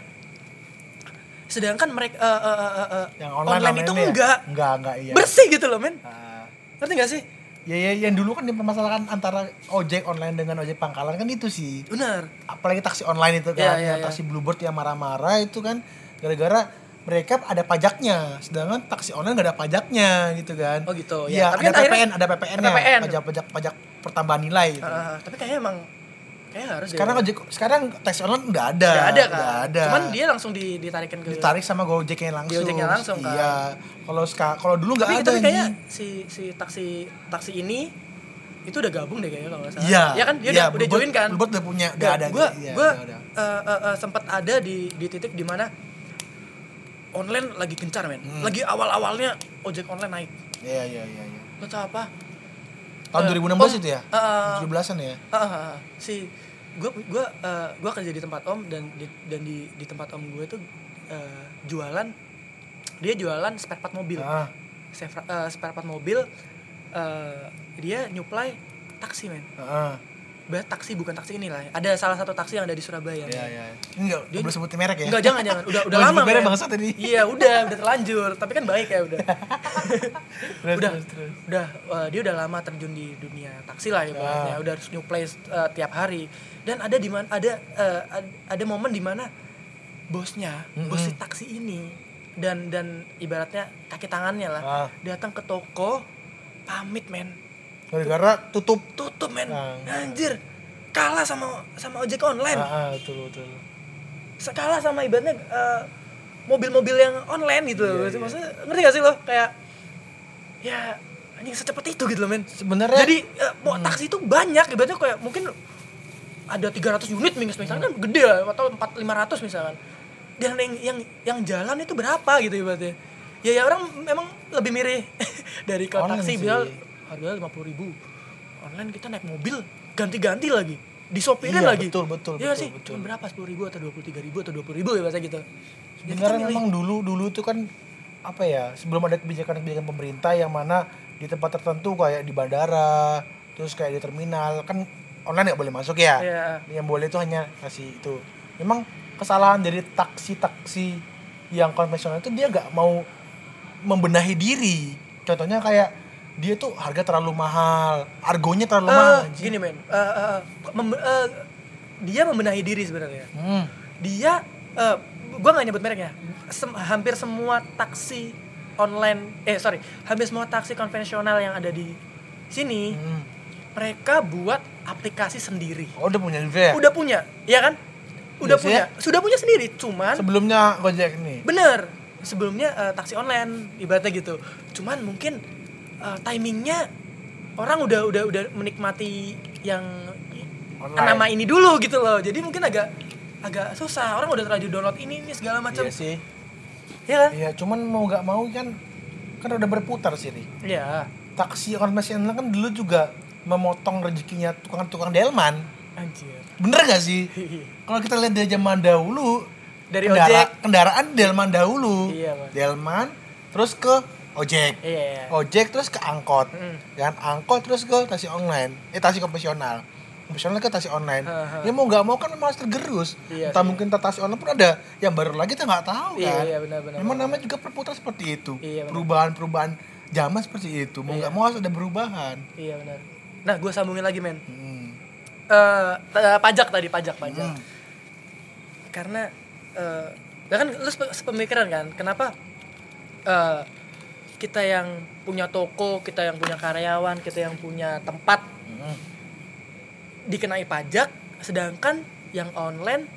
B: sedangkan mereka eh, eh, eh, eh, eh,
A: yang
B: online,
A: online,
B: itu
A: ya?
B: enggak
A: Enggak, enggak iya.
B: bersih gitu loh men.
A: Ah.
B: Ngerti gak sih?
A: Ya, ya, yang dulu kan dipermasalahkan antara ojek online dengan ojek pangkalan kan itu sih.
B: Benar.
A: Apalagi taksi online itu kan,
B: iya,
A: yang
B: iya.
A: taksi Bluebird yang marah-marah itu kan gara-gara mereka ada pajaknya, sedangkan taksi online nggak ada pajaknya gitu kan.
B: Oh gitu,
A: Iya,
B: ya. Tapi
A: ada
B: kan akhirnya-
A: PPN, ada PPN-nya,
B: PPN.
A: pajak pajak pajak pertambahan nilai gitu.
B: Eh, tapi kayaknya emang kayak harus deh.
A: sekarang ojek sekarang taksi online udah ada.
B: Nggak ada kan.
A: Udah ada.
B: Cuman dia langsung di, ditarikin ke
A: ditarik sama Gojeknya langsung.
B: Gojeknya langsung, kan.
A: Iya. Kalau kalau dulu nggak ada
B: tapi kayaknya si si taksi taksi ini itu udah gabung deh kayaknya kalau nggak salah.
A: Iya.
B: Ya kan dia
A: Iya,
B: udah, udah join kan.
A: Bluebird udah punya, udah ada.
B: Gue
A: Iya,
B: gue
A: udah ada.
B: eh, sempat ada di di titik di mana online lagi gencar men.
A: Hmm.
B: Lagi awal-awalnya ojek online naik.
A: Iya, iya, iya, iya.
B: Lo tau apa?
A: Tahun
B: Eh,
A: 2016
B: om,
A: itu ya?
B: eh, eh,
A: 17-an ya?
B: Ah, ah, ah. si gue gue eh, gue kerja di tempat om dan di dan di di tempat om gue tuh eh, jualan dia jualan spare part mobil.
A: Ah,
B: Spare- eh, spare part mobil eh, dia nyuplai taksi men.
A: Ah,
B: Berarti taksi bukan taksi ini lah ada salah satu taksi yang ada di Surabaya
A: iya
B: men.
A: iya. Ini enggak
B: Dia-
A: belum sebutin merek ya?
B: Enggak jangan jangan udah udah lama
A: merek
B: men.
A: bangsat tadi.
B: iya udah udah terlanjur tapi kan baik ya udah [LAUGHS]
A: Terus,
B: udah
A: terus, terus.
B: udah eh, dia udah lama terjun di dunia taksi lah ibaratnya
A: Ah.
B: udah harus new place eh, tiap hari dan ada di mana ada ad- ada momen di mana bosnya
A: Mm-mm.
B: bos si taksi ini dan dan ibaratnya kaki tangannya lah
A: Ah.
B: datang ke toko pamit men
A: Gara-gara tutup.
B: tutup men
A: Ah.
B: anjir kalah sama sama ojek online
A: Ah, ah, betul betul.
B: kalah sama ibaratnya eh, mobil-mobil yang online gitu loh
A: Iya, iya.
B: maksudnya ngerti gak sih lo kayak ya anjing secepat itu gitu loh men
A: Sebenarnya
B: jadi eh, mau taksi itu banyak ibaratnya kayak mungkin ada 300 unit misalkan kan gede lah atau 4 500 misalkan dan yang yang yang jalan itu berapa gitu ibaratnya ya ya orang memang lebih mirip [LAUGHS] dari kalau taksi
A: sih.
B: Harganya lima puluh ribu. Online kita naik mobil ganti-ganti lagi. Disopirin
A: Iya,
B: lagi.
A: betul, betul,
B: Iya
A: betul,
B: sih?
A: betul.
B: cuma berapa? sepuluh ribu atau dua puluh tiga ribu atau dua puluh ribu ya bahasa gitu. Ya, kita
A: sebenarnya
B: milih.
A: memang dulu dulu tuh kan apa ya sebelum ada kebijakan-kebijakan pemerintah yang mana di tempat tertentu kayak di bandara terus kayak di terminal kan online nggak boleh masuk ya.
B: Iya.
A: yang boleh itu hanya kasih itu. Memang kesalahan dari taksi-taksi yang konvensional itu dia nggak mau membenahi diri. Contohnya kayak dia tuh harga terlalu mahal. Argonya terlalu
B: Eh,
A: mahal anjing.
B: gini men. Eh, eh, mem- eh, dia membenahi diri sebenarnya.
A: Hmm.
B: dia eh gue nggak nyebut mereknya Sem- hampir semua taksi online eh sorry hampir semua taksi konvensional yang ada di sini
A: Hmm.
B: mereka buat aplikasi sendiri.
A: Oh udah punya juga ya?
B: Udah punya ya kan? Udah
A: Iya sih
B: punya.
A: ya.
B: sudah punya sendiri cuman
A: sebelumnya Gojek nih?
B: Bener. Sebelumnya eh, taksi online ibaratnya gitu. Cuman mungkin eh, timingnya orang udah udah udah menikmati yang
A: Online.
B: nama ini dulu gitu loh jadi mungkin agak agak susah orang udah terlanjur download ini ini segala macam
A: iya sih
B: ya kan
A: Iya, cuman mau nggak mau kan kan udah berputar sih, Ri.
B: iya
A: Taksi konvensional kan dulu juga memotong rezekinya tukang-tukang delman.
B: anjir
A: Bener gak sih? [LAUGHS] Kalau kita lihat dari zaman dahulu,
B: dari
A: kendara-
B: ojek
A: kendaraan delman dahulu.
B: Iya.
A: Delman, terus ke ojek.
B: iya iya.
A: Ojek terus ke angkot.
B: Mm.
A: Dan angkot terus ke taksi online. Eh taksi konvensional. Konvensional ke taksi online.
B: Ha, ha.
A: Ya mau nggak mau kan memang harus tergerus.
B: Iya
A: Entah
B: sih.
A: mungkin taksi online pun ada yang baru lagi kita nggak tahu
B: Iya,
A: kan.
B: iya, benar, benar,
A: Memang
B: benar.
A: namanya juga perputaran seperti itu.
B: Iya, benar.
A: Perubahan-perubahan zaman seperti itu. Mau
B: Iya.
A: nggak mau harus ada perubahan.
B: iya benar nah gue sambungin lagi men
A: Hmm.
B: Eh, t- pajak tadi pajak pajak
A: Hmm.
B: karena eh ya kan lu sepe- sepemikiran kan kenapa eh kita yang punya toko kita yang punya karyawan kita yang punya tempat
A: Hmm.
B: dikenai pajak sedangkan yang online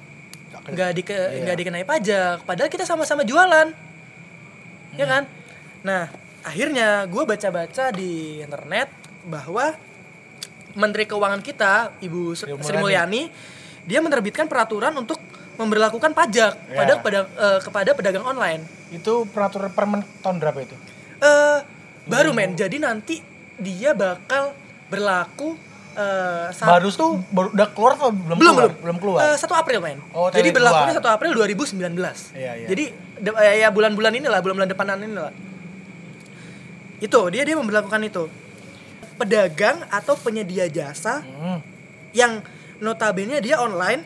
A: Nggak ke-
B: nggak dike
A: Iya.
B: nggak dikenai pajak padahal kita sama-sama jualan ya kan nah akhirnya gue baca-baca di internet bahwa Menteri Keuangan kita Ibu Sri
A: Sri
B: Sri Mulyani dia menerbitkan peraturan untuk memberlakukan pajak
A: Ya.
B: pada kepada eh, kepada pedagang online
A: Itu peraturan permen tahun berapa itu?
B: Eh baru men jadi nanti dia bakal berlaku eh,
A: Baru
B: satu
A: baru udah keluar atau belum,
B: belum
A: keluar?
B: belum
A: Belum keluar.
B: Eh, 1 April men
A: Oh,
B: jadi berlakunya. 1 April 2019
A: Iya, iya.
B: jadi eh, ya bulan-bulan inilah bulan-bulan depanan inilah itu dia dia memperlakukan itu pedagang atau penyedia jasa
A: Hmm.
B: yang notabene dia online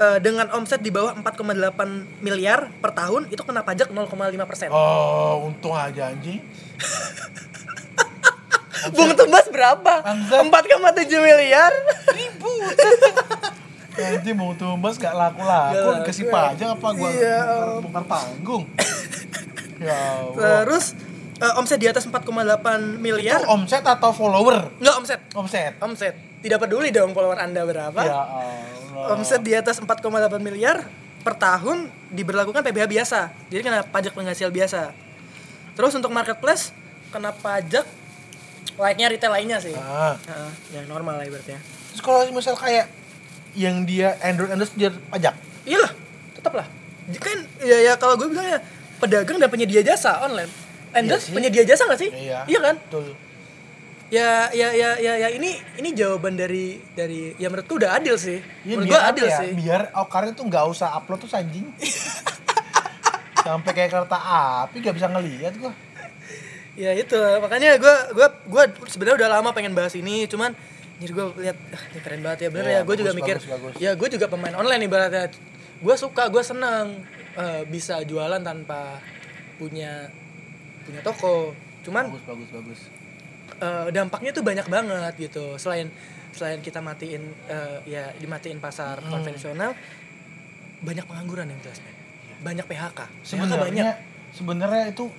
B: eh, dengan omset di bawah 4,8 miliar per tahun itu kena pajak 0,5 persen.
A: Oh, untung aja anjing. [LAUGHS]
B: Bung Tumbas berapa?
A: Bangsat.
B: 4,7 miliar.
A: Ribut. [LAUGHS] Anjing mau tumbas gak laku-laku dikasih pajak apa gua
B: Iya.
A: bongkar, panggung. [LAUGHS] ya Allah.
B: Terus eh, omset di atas 4,8
A: Itu
B: miliar.
A: omset atau follower?
B: Enggak omset.
A: Omset.
B: Omset. Tidak peduli dong follower Anda berapa.
A: Ya Allah.
B: Omset di atas 4,8 miliar per tahun diberlakukan PBH biasa. Jadi kena pajak penghasil biasa. Terus untuk marketplace kena pajak like-nya retail lainnya sih.
A: Ah.
B: Heeh, yang normal lah ibaratnya.
A: Terus kalau misal kayak yang dia endorse endorse dia pajak.
B: Iyalah, tetap lah. Kan ya, ya kalau gue bilang ya pedagang dan penyedia jasa online. Endorse
A: sih.
B: penyedia jasa gak sih?
A: Iya.
B: kan?
A: Betul.
B: Ya ya ya ya ya ini ini jawaban dari dari ya menurutku udah adil sih.
A: Ya,
B: Menurut gue adil
A: ya?
B: sih.
A: Biar Okar itu nggak usah upload tuh anjing. [LAUGHS] Sampai kayak kereta api gak bisa ngelihat gua.
B: ya itu makanya gue gua gua sebenarnya udah lama pengen bahas ini cuman jadi gue lihat ah, keren banget ya bener
A: Iya,
B: ya gue juga mikir
A: bagus, bagus.
B: ya gue juga pemain online ibaratnya gue suka gue seneng eh, bisa jualan tanpa punya punya toko cuman
A: Bagus bagus bagus.
B: Eh, dampaknya tuh banyak banget gitu selain selain kita matiin eh, ya dimatiin pasar
A: Hmm.
B: konvensional banyak pengangguran yang jelas banyak PHK PHK banyak
A: Sebenarnya sebenarnya itu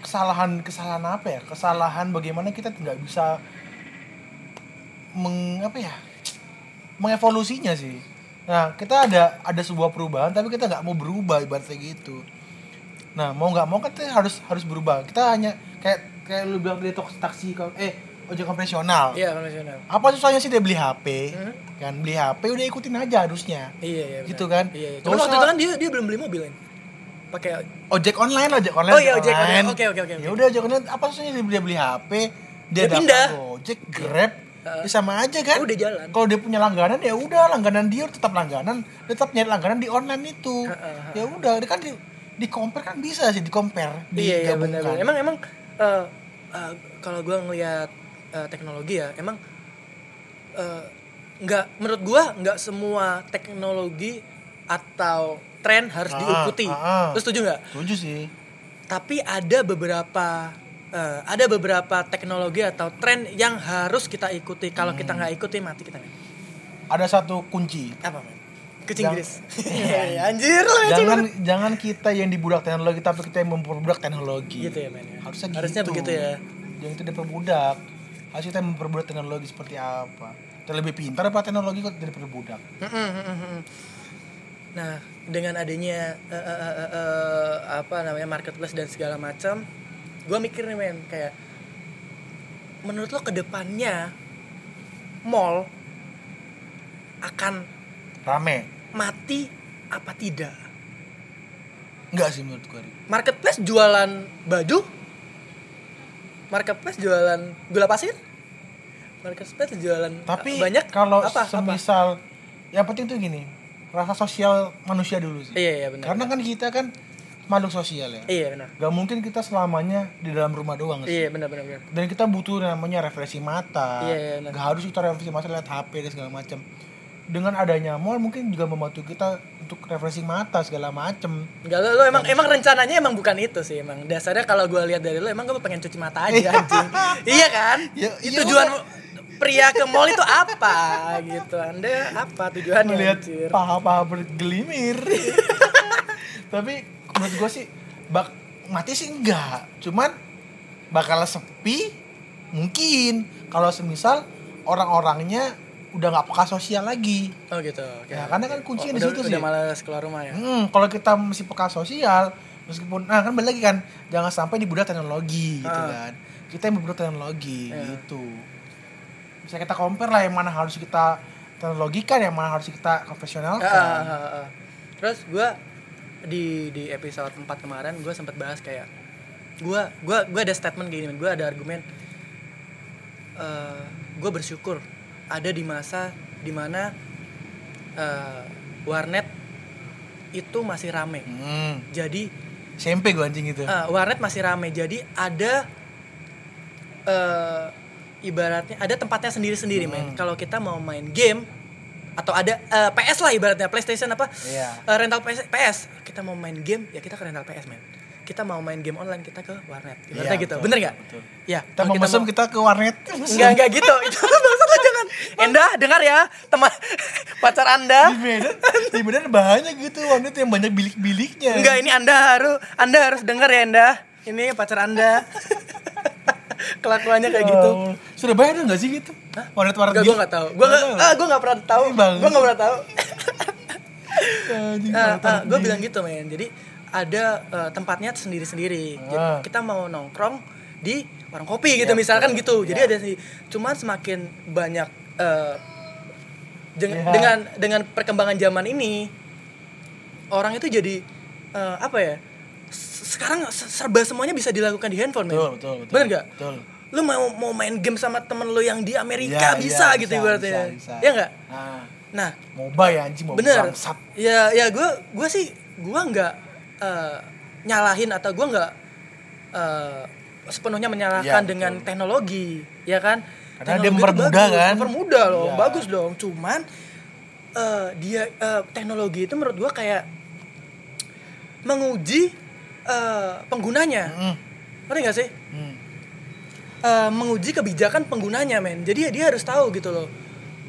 A: kesalahan kesalahan apa ya? Kesalahan bagaimana kita nggak bisa meng apa ya? mengevolusinya sih. Nah, kita ada ada sebuah perubahan tapi kita nggak mau berubah ibaratnya gitu. Nah, mau nggak mau kan kita harus harus berubah. Kita hanya kayak kayak lu bilang tadi taksi eh ojek konvensional.
B: iya konvensional
A: Apa susahnya sih dia beli HP?
B: Hmm?
A: Kan beli HP udah ikutin aja harusnya.
B: iya iya benar.
A: Gitu kan?
B: iya, iya. Cuman waktu itu kan dia dia belum beli mobil kan pakai
A: ojek online ojek online
B: Oh iya, ojek online. Oke, oke, oke,
A: ya udah ojek online apa susahnya dia beli, beli HP dia,
B: Dia
A: daftar
B: pindah.
A: ojek grab
B: Heeh.
A: ya sama aja kan
B: udah jalan
A: kalau dia punya langganan ya udah langganan dia tetap langganan dia tetap nyari langganan di online itu ya udah dia kan di di compare kan bisa sih di compare
B: iya iya
A: digabungkan.
B: benar benar emang emang eh, kalau gua ngelihat eh, teknologi ya emang eh, nggak menurut gua nggak semua teknologi atau tren harus
A: Ah,
B: diikuti.
A: ah, ah.
B: Lu setuju nggak?
A: Setuju sih.
B: Tapi ada beberapa eh, ada beberapa teknologi atau tren yang harus kita ikuti. Kalau kita
A: Hmm.
B: nggak ikuti mati kita
A: ada satu kunci.
B: Apa kucing
A: Yang- [LAUGHS]
B: Inggris anjir lah
A: jangan
B: banget.
A: jangan kita yang dibudak teknologi tapi kita yang memperbudak teknologi
B: gitu ya men ya.
A: harusnya,
B: harusnya
A: gitu.
B: begitu ya
A: jangan itu diperbudak harusnya kita memperbudak teknologi seperti apa kita lebih pintar apa teknologi kok jadi perbudak.
B: Nah, dengan adanya eh, eh, eh, eh, eh, apa namanya marketplace dan segala macam, gue mikir nih men kayak menurut lo ke depannya mall akan
A: rame
B: mati apa tidak?
A: enggak sih menurut gue.
B: Marketplace jualan baju, marketplace jualan gula pasir, marketplace jualan
A: tapi
B: eh, banyak
A: kalau
B: apa, apa?
A: semisal yang penting tuh gini rasa sosial manusia dulu sih
B: Iya iya benar.
A: karena kan kita kan makhluk sosial ya
B: Iya benar.
A: gak mungkin kita selamanya di dalam rumah doang sih
B: Iya benar benar benar.
A: dan kita butuh namanya refleksi mata
B: Iya, iya, benar.
A: gak harus kita refleksi mata lihat HP dan segala macam dengan adanya mall mungkin juga membantu kita untuk refleksi mata segala macam
B: Enggak lo, lo emang emang rencananya emang bukan itu sih emang dasarnya kalau gue lihat dari lo emang gue pengen cuci mata aja anjing. Iya kan? [LAUGHS]
A: Ya,
B: itu
A: iya
B: tujuan pria ke mall itu apa gitu. Anda apa tujuannya
A: melihat paha-paha bergelimir [LAUGHS] tapi menurut gue sih bak mati sih enggak. Cuman bakal sepi mungkin. Kalau semisal orang-orangnya udah nggak peka sosial lagi
B: oh gitu oke.
A: Ya, karena kan kuncinya di
B: udah,
A: situ
B: udah
A: sih.
B: malas keluar rumah ya
A: hmm, kalau kita masih peka sosial meskipun nah kan balik lagi kan jangan sampai dibudak teknologi gitu
B: Ah.
A: kan kita yang berbudak teknologi
B: Iya.
A: gitu bisa kita compare lah yang mana harus kita teknologikan yang mana harus kita profesionalkan
B: Ah, ah, ah, ah. terus gue di di episode 4 kemarin gue sempat bahas kayak gue gua gua ada statement gini gue ada argumen gue bersyukur ada di masa di mana eh, warnet itu masih rame.
A: Hmm,
B: jadi
A: SMP gue anjing itu.
B: eh, warnet masih rame. Jadi ada eh, ibaratnya ada tempatnya sendiri-sendiri men.
A: Hmm.
B: kalau kita mau main game atau ada eh, PS lah ibaratnya PlayStation apa?
A: Iya.
B: Eh, rental PS, PS kita mau main game ya kita ke rental PS men kita mau main game online kita ke warnet ibaratnya
A: Iya,
B: gitu
A: betul,
B: bener nggak ya
A: Kita mau mesum kita ke warnet.
B: Enggak, enggak gitu. [LAUGHS] Itu maksud lo jangan. Enda, dengar ya, teman [LAUGHS] pacar Anda.
A: Di Medan, di Medan banyak gitu warnet yang banyak bilik-biliknya.
B: Enggak, ini Anda harus Anda harus dengar ya, Enda. Ini pacar Anda. [LAUGHS] Kelakuannya kayak gitu.
A: Oh, Sudah bayar nggak sih gitu? Warnet-warnet
B: gue enggak tahu. Gue enggak ah, gue enggak pernah tahu. Gue enggak pernah tahu. Ah,
A: warnet-warnet
B: gue bilang gitu, men. Jadi ada eh, tempatnya sendiri-sendiri. Jadi,
A: Ah.
B: kita mau nongkrong di warung kopi gitu
A: Iya,
B: misalkan
A: betul.
B: gitu. Jadi
A: Iya.
B: ada sih. Cuman semakin banyak eh, jeng-
A: Iya.
B: dengan dengan perkembangan zaman ini orang itu jadi eh, apa ya? Sekarang se- serba semuanya bisa dilakukan di handphone.
A: Betul, betul, betul.
B: Bener nggak?
A: Betul.
B: Lu mau mau main game sama temen lu yang di Amerika
A: Ya,
B: bisa
A: ya,
B: gitu
A: bisa,
B: ibaratnya.
A: bisa, bisa.
B: Ya enggak?
A: Nah,
B: Nah,
A: MOBA ya anjing, MOBA
B: bener ya ya gue gue sih gue nggak eh, nyalahin atau gue nggak eh, sepenuhnya menyalahkan
A: betul.
B: dengan teknologi ya kan
A: Karena dia
B: Teknologi
A: mempermudah,
B: bagus,
A: kan?
B: mempermudah loh
A: Iya.
B: bagus dong cuman eh, dia eh, teknologi itu menurut gue kayak menguji eh, penggunanya
A: Mm,
B: ngerti gak sih
A: mm.
B: eh, menguji kebijakan penggunanya men jadi ya dia harus tahu gitu loh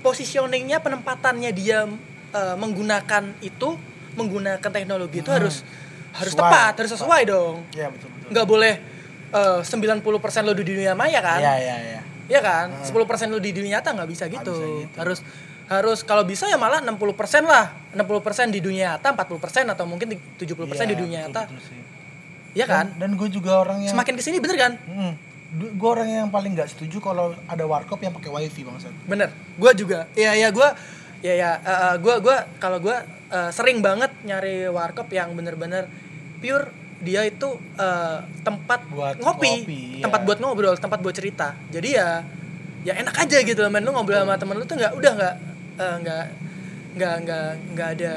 B: positioningnya penempatannya dia eh, menggunakan itu menggunakan teknologi itu
A: Hmm.
B: harus harus
A: Sesuai.
B: tepat harus sesuai dong
A: Iya betul betul.
B: nggak boleh eh, 90% lo di dunia maya kan
A: Iya iya iya.
B: Iya kan 10% lo di dunia nyata nggak bisa gitu.
A: bisa gitu.
B: harus harus kalau bisa ya malah 60% lah 60% di dunia nyata 40% atau mungkin 70% di dunia
A: Iya,
B: nyata
A: betul sih.
B: Iya kan
A: Dan, gue juga orang yang
B: semakin ke sini bener kan
A: Hmm. gue orang yang paling nggak setuju kalau ada warkop yang pakai wifi bangsat.
B: bener gue juga iya iya gue ya ya gue gue kalau gue eh, sering banget nyari warkop yang bener-bener pure dia itu eh, tempat
A: Buat
B: ngopi,
A: ngopi,
B: tempat
A: iya.
B: buat ngobrol tempat buat cerita jadi ya ya enak aja gitu loh men lu ngobrol sama temen lu tuh nggak udah nggak eh, nggak nggak nggak nggak ada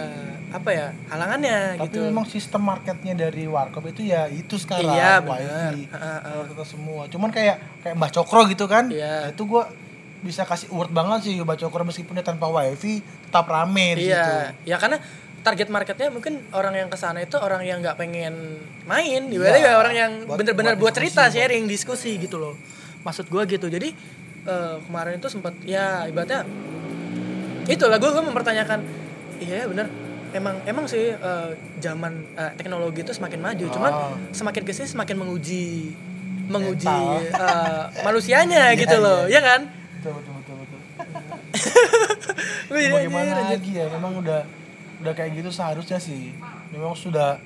B: apa ya halangannya
A: Tapi
B: gitu
A: memang sistem marketnya dari warkop itu ya itu sekarang
B: Iya,
A: wifi.
B: Heeh, heeh.
A: Kita semua. Cuman kayak kayak Mbah Cokro gitu kan.
B: Iya.
A: Nah, itu gue bisa kasih award banget sih Mbah Cokro meskipun dia tanpa wifi tetap rame di situ.
B: Iya, ya karena target marketnya mungkin orang yang ke sana itu orang yang nggak pengen main,
A: Iya.
B: ibaratnya ya orang yang
A: Buat-
B: bener-bener
A: buat
B: buat, cerita,
A: diskusi,
B: sharing, diskusi gitu loh. Maksud gua gitu. Jadi eh, kemarin itu sempat ya ibaratnya itulah gue gue mempertanyakan, iya bener. Emang emang sih eh, zaman eh, teknologi itu semakin maju, cuman
A: Oh.
B: semakin ke sini semakin menguji menguji
A: Mental.
B: eh, manusianya [LAUGHS]
A: Iya,
B: gitu loh,
A: iya.
B: ya kan?
A: Betul betul betul betul. [LAUGHS]
B: Anjir, anjir.
A: lagi ya memang udah udah kayak gitu seharusnya sih memang sudah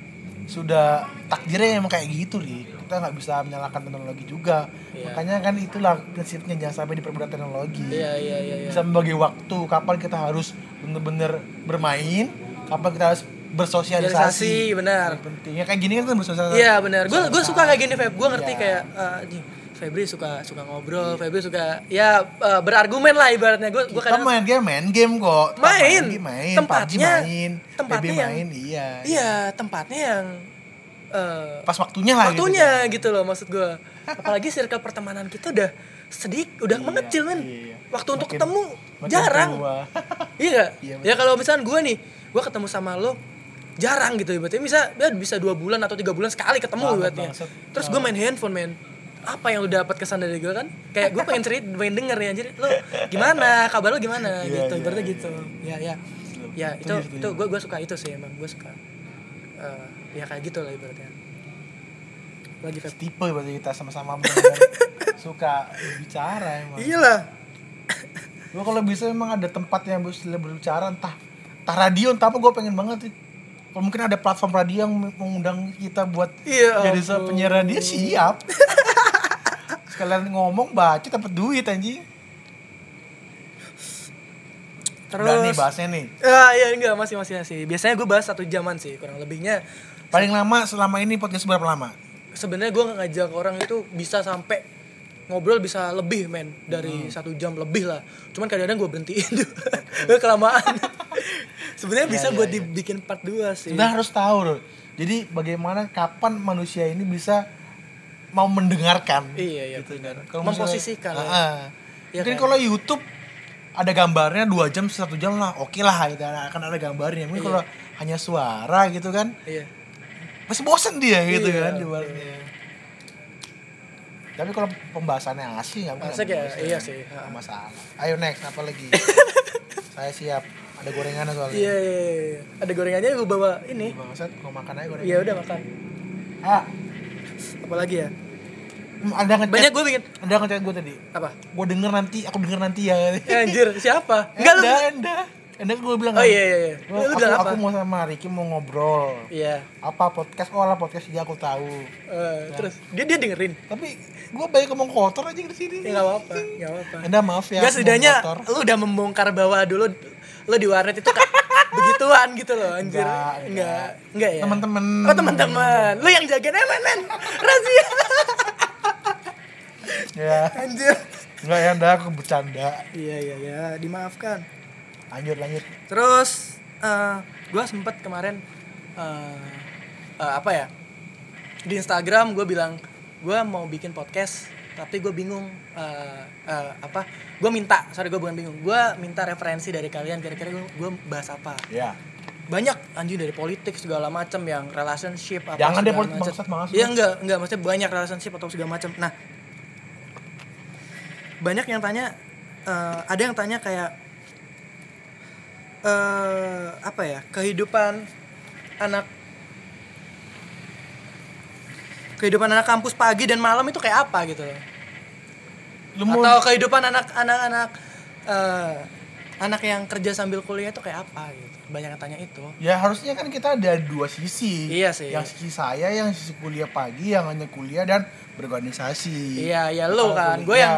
A: sudah takdirnya emang kayak gitu nih kita nggak bisa menyalahkan teknologi juga
B: Iya.
A: makanya kan itulah prinsipnya jangan sampai diperbudak teknologi
B: Iya iya iya. iya.
A: bisa membagi waktu kapan kita harus bener-bener bermain kapan kita harus bersosialisasi
B: Sosialisasi, benar.
A: Yang penting ya kayak gini kan bersosialisasi
B: Iya benar. Gue gue suka kayak gini Feb. Gue ngerti
A: Iya.
B: kayak anjing, Febri suka suka ngobrol. Febri suka ya eh, berargumen lah ibaratnya. Gue gue kadang
A: main game main game kok
B: Main.
A: game, main
B: Tempatnya-
A: PUBG main
B: tempatnya yang-
A: main iya
B: iya tempatnya yang eh,
A: pas waktunya lah
B: waktunya gitu loh maksud gue. Apalagi circle pertemanan kita udah sedikit udah
A: Iya,
B: mengecil men.
A: iya.
B: Waktu untuk
A: Makin-
B: ketemu
A: makin
B: jarang. [LAUGHS] iya gak?
A: Iya,
B: ya kalau misalnya gue nih, gue ketemu sama lo jarang gitu ibaratnya bisa ya bisa dua bulan atau tiga bulan sekali ketemu ibaratnya terus gue main handphone men apa yang lu dapat kesan dari gue kan? Kayak gue pengen cerita pengen denger nih anjir. Lu gimana? Kabar lu gimana?
A: Iya,
B: gitu
A: iya,
B: ibaratnya
A: iya.
B: gitu. Ya ya. Ya itu
A: setuju.
B: itu gue gue suka itu sih emang gue suka Eh, ya kayak gitu lah ibaratnya. Lagi Feb
A: tipe berarti kita sama-sama [LAUGHS] suka bicara emang.
B: Iyalah.
A: Gua kalau bisa emang ada tempat yang bisa berbicara entah entah radio entah apa gue pengen banget sih. Kalau mungkin ada platform radio yang mengundang kita buat
B: Iya
A: jadi penyiar radio siap [LAUGHS] sekalian ngomong baca dapat duit anjing.
B: Terus
A: Udah nih bahasnya nih.
B: Ah iya enggak masih masih masih. Biasanya gue bahas satu jaman sih kurang lebihnya.
A: Paling lama selama ini podcast berapa lama?
B: Sebenarnya gue ngajak orang itu bisa sampai ngobrol bisa lebih men.
A: Hmm.
B: dari satu jam lebih lah. Cuman kadang-kadang gue berhentiin juga [LAUGHS] kelamaan. [LAUGHS] Sebenarnya bisa
A: iya,
B: buat
A: iya.
B: dibikin part 2 sih.
A: Kita harus tahu loh jadi bagaimana kapan manusia ini bisa mau mendengarkan
B: iya iya
A: gitu
B: benar.
A: kan. Kalau
B: memposisikan
A: Ah,
B: ya.
A: ah.
B: Iya
A: Mungkin
B: kan?
A: kalau YouTube ada gambarnya dua jam satu jam lah, oke lah gitu akan ada gambarnya. Mungkin
B: Iya.
A: kalau hanya suara gitu kan,
B: iya
A: pasti bosen dia gitu
B: Iya,
A: kan ibaratnya. Tapi kalau pembahasannya asli nggak
B: Asik ya? Iya sih.
A: Masalah. Ayo next apa lagi? [LAUGHS] Saya siap. Ada gorengan soalnya.
B: iya iya iya. ada gorengannya gue bawa ini
A: Bangsat, mau makan aja gorengan.
B: iya udah makan
A: Ah,
B: apalagi ya
A: ada ngechat.
B: banyak gue bikin
A: Ada ngechat gue tadi.
B: apa
A: Gue denger nanti, aku denger nanti ya.
B: ya, anjir siapa [LAUGHS] enggak lu
A: Enda, Enda. Enda gue bilang
B: oh
A: kan,
B: iya iya iya
A: "Gua-
B: lu
A: aku,
B: bilang apa
A: aku mau sama Ricky mau ngobrol.
B: iya
A: Apa podcast? Oh lah podcast dia aku tahu.
B: Eh, terus dia dia dengerin
A: Tapi gue banyak ngomong kotor aja di sini.
B: ya nggak apa-apa nggak apa-apa
A: Enda maaf ya.
B: Gak setidaknya lu udah membongkar bahwa dulu lu di warnet itu kan [LAUGHS] begituan gitu loh anjir.
A: Enggak,
B: enggak. Enggak ya.
A: Temen-temen.
B: Oh, teman-teman. Lu yang jagain emen men. Rahasia.
A: Ya.
B: Anjir.
A: Enggak ya, Enda aku bercanda.
B: Iya iya ya, dimaafkan.
A: Lanjut lanjut.
B: Terus eh gua sempet kemarin eh eh, apa ya? di Instagram gue bilang gue mau bikin podcast tapi gue bingung eh, eh, apa gue minta sorry gue bukan bingung gue minta referensi dari kalian kira-kira gue, bahas apa
A: Ya.
B: banyak anjing dari politik segala macam yang relationship apa
A: Jangan deh, politik banget sih.
B: Iya enggak enggak maksudnya banyak relationship atau segala macam nah banyak yang tanya eh, ada yang tanya kayak eh apa ya kehidupan anak kehidupan anak kampus pagi dan malam itu kayak apa gitu loh atau kehidupan anak-anak anak eh, anak yang kerja sambil kuliah itu kayak apa gitu banyak yang tanya itu
A: Ya harusnya kan kita ada dua sisi.
B: Iya sih.
A: Yang sisi saya yang sisi kuliah pagi yang hanya kuliah dan berorganisasi.
B: iya ya lo kan gue yang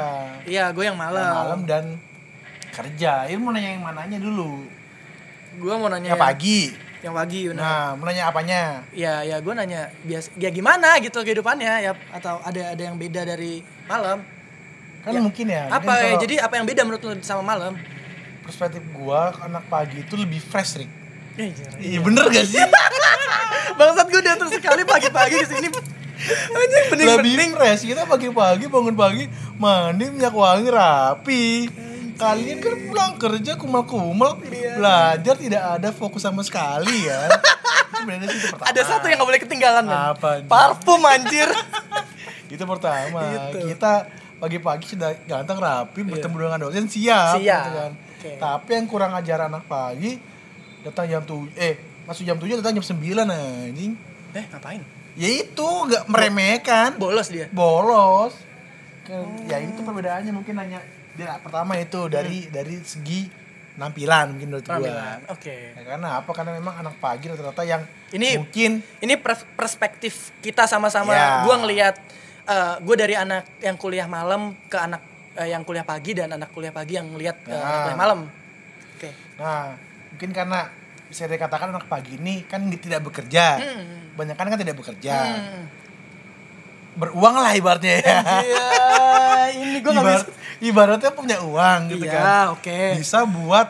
B: iya gue yang
A: malam.
B: malam,
A: malam dan kerja. Ini mau nanya yang mananya dulu.
B: gue mau nanya
A: Yang pagi.
B: Yang pagi Yuna.
A: Nah, mau nanya apanya?
B: ya ya gue nanya biasa ya gimana gitu kehidupannya ya atau ada ada yang beda dari malam
A: Kan
B: Ya.
A: mungkin ya.
B: apa
A: mungkin
B: ya
A: kalau
B: jadi apa yang beda menurut lo sama malam
A: perspektif gua anak pagi itu lebih fresh, Rik.
B: Eh,
A: Iya bener gak sih? [LAUGHS]
B: bangsat gue diatur sekali pagi-pagi di sini anjing bening
A: lebih fresh kita pagi-pagi bangun pagi mandi minyak wangi rapi kalian kan pulang kerja kumal-kumal
B: Iya.
A: belajar tidak ada fokus sama sekali ya [LAUGHS] itu itu
B: ada satu yang gak boleh ketinggalan.
A: Apa, anjing?
B: parfum anjir [LAUGHS]
A: itu pertama
B: Gitu.
A: kita pagi-pagi sudah ganteng rapi bertemu dengan dosen siap,
B: Siap.
A: gitu kan.
B: Oke.
A: tapi yang kurang ajar anak pagi datang jam tuh eh masuk jam 7 datang jam 9 anjing
B: eh ngapain
A: ya itu nggak meremehkan
B: bolos dia
A: bolos Kan, ya itu perbedaannya mungkin hanya dia pertama itu dari dari segi penampilan mungkin menurut gua.
B: Penampilan, oke.
A: Ya, karena apa? Karena memang anak pagi rata-rata yang
B: Ini-
A: mungkin
B: ini pers- perspektif kita sama-sama.
A: Ya.
B: gue ngelihat gue dari anak yang kuliah malam ke anak eh, yang kuliah pagi dan anak kuliah pagi yang ngelihat eh,
A: Nah.
B: kuliah malam. Oke.
A: Nah mungkin karena bisa dikatakan anak pagi ini kan tidak bekerja.
B: Hmm.
A: banyak kan tidak bekerja.
B: Hmm.
A: Beruang lah ibaratnya ya
B: Iya, ini gue
A: Ibarat,
B: bisa.
A: ibaratnya punya uang gitu
B: Iya,
A: kan
B: oke.
A: bisa buat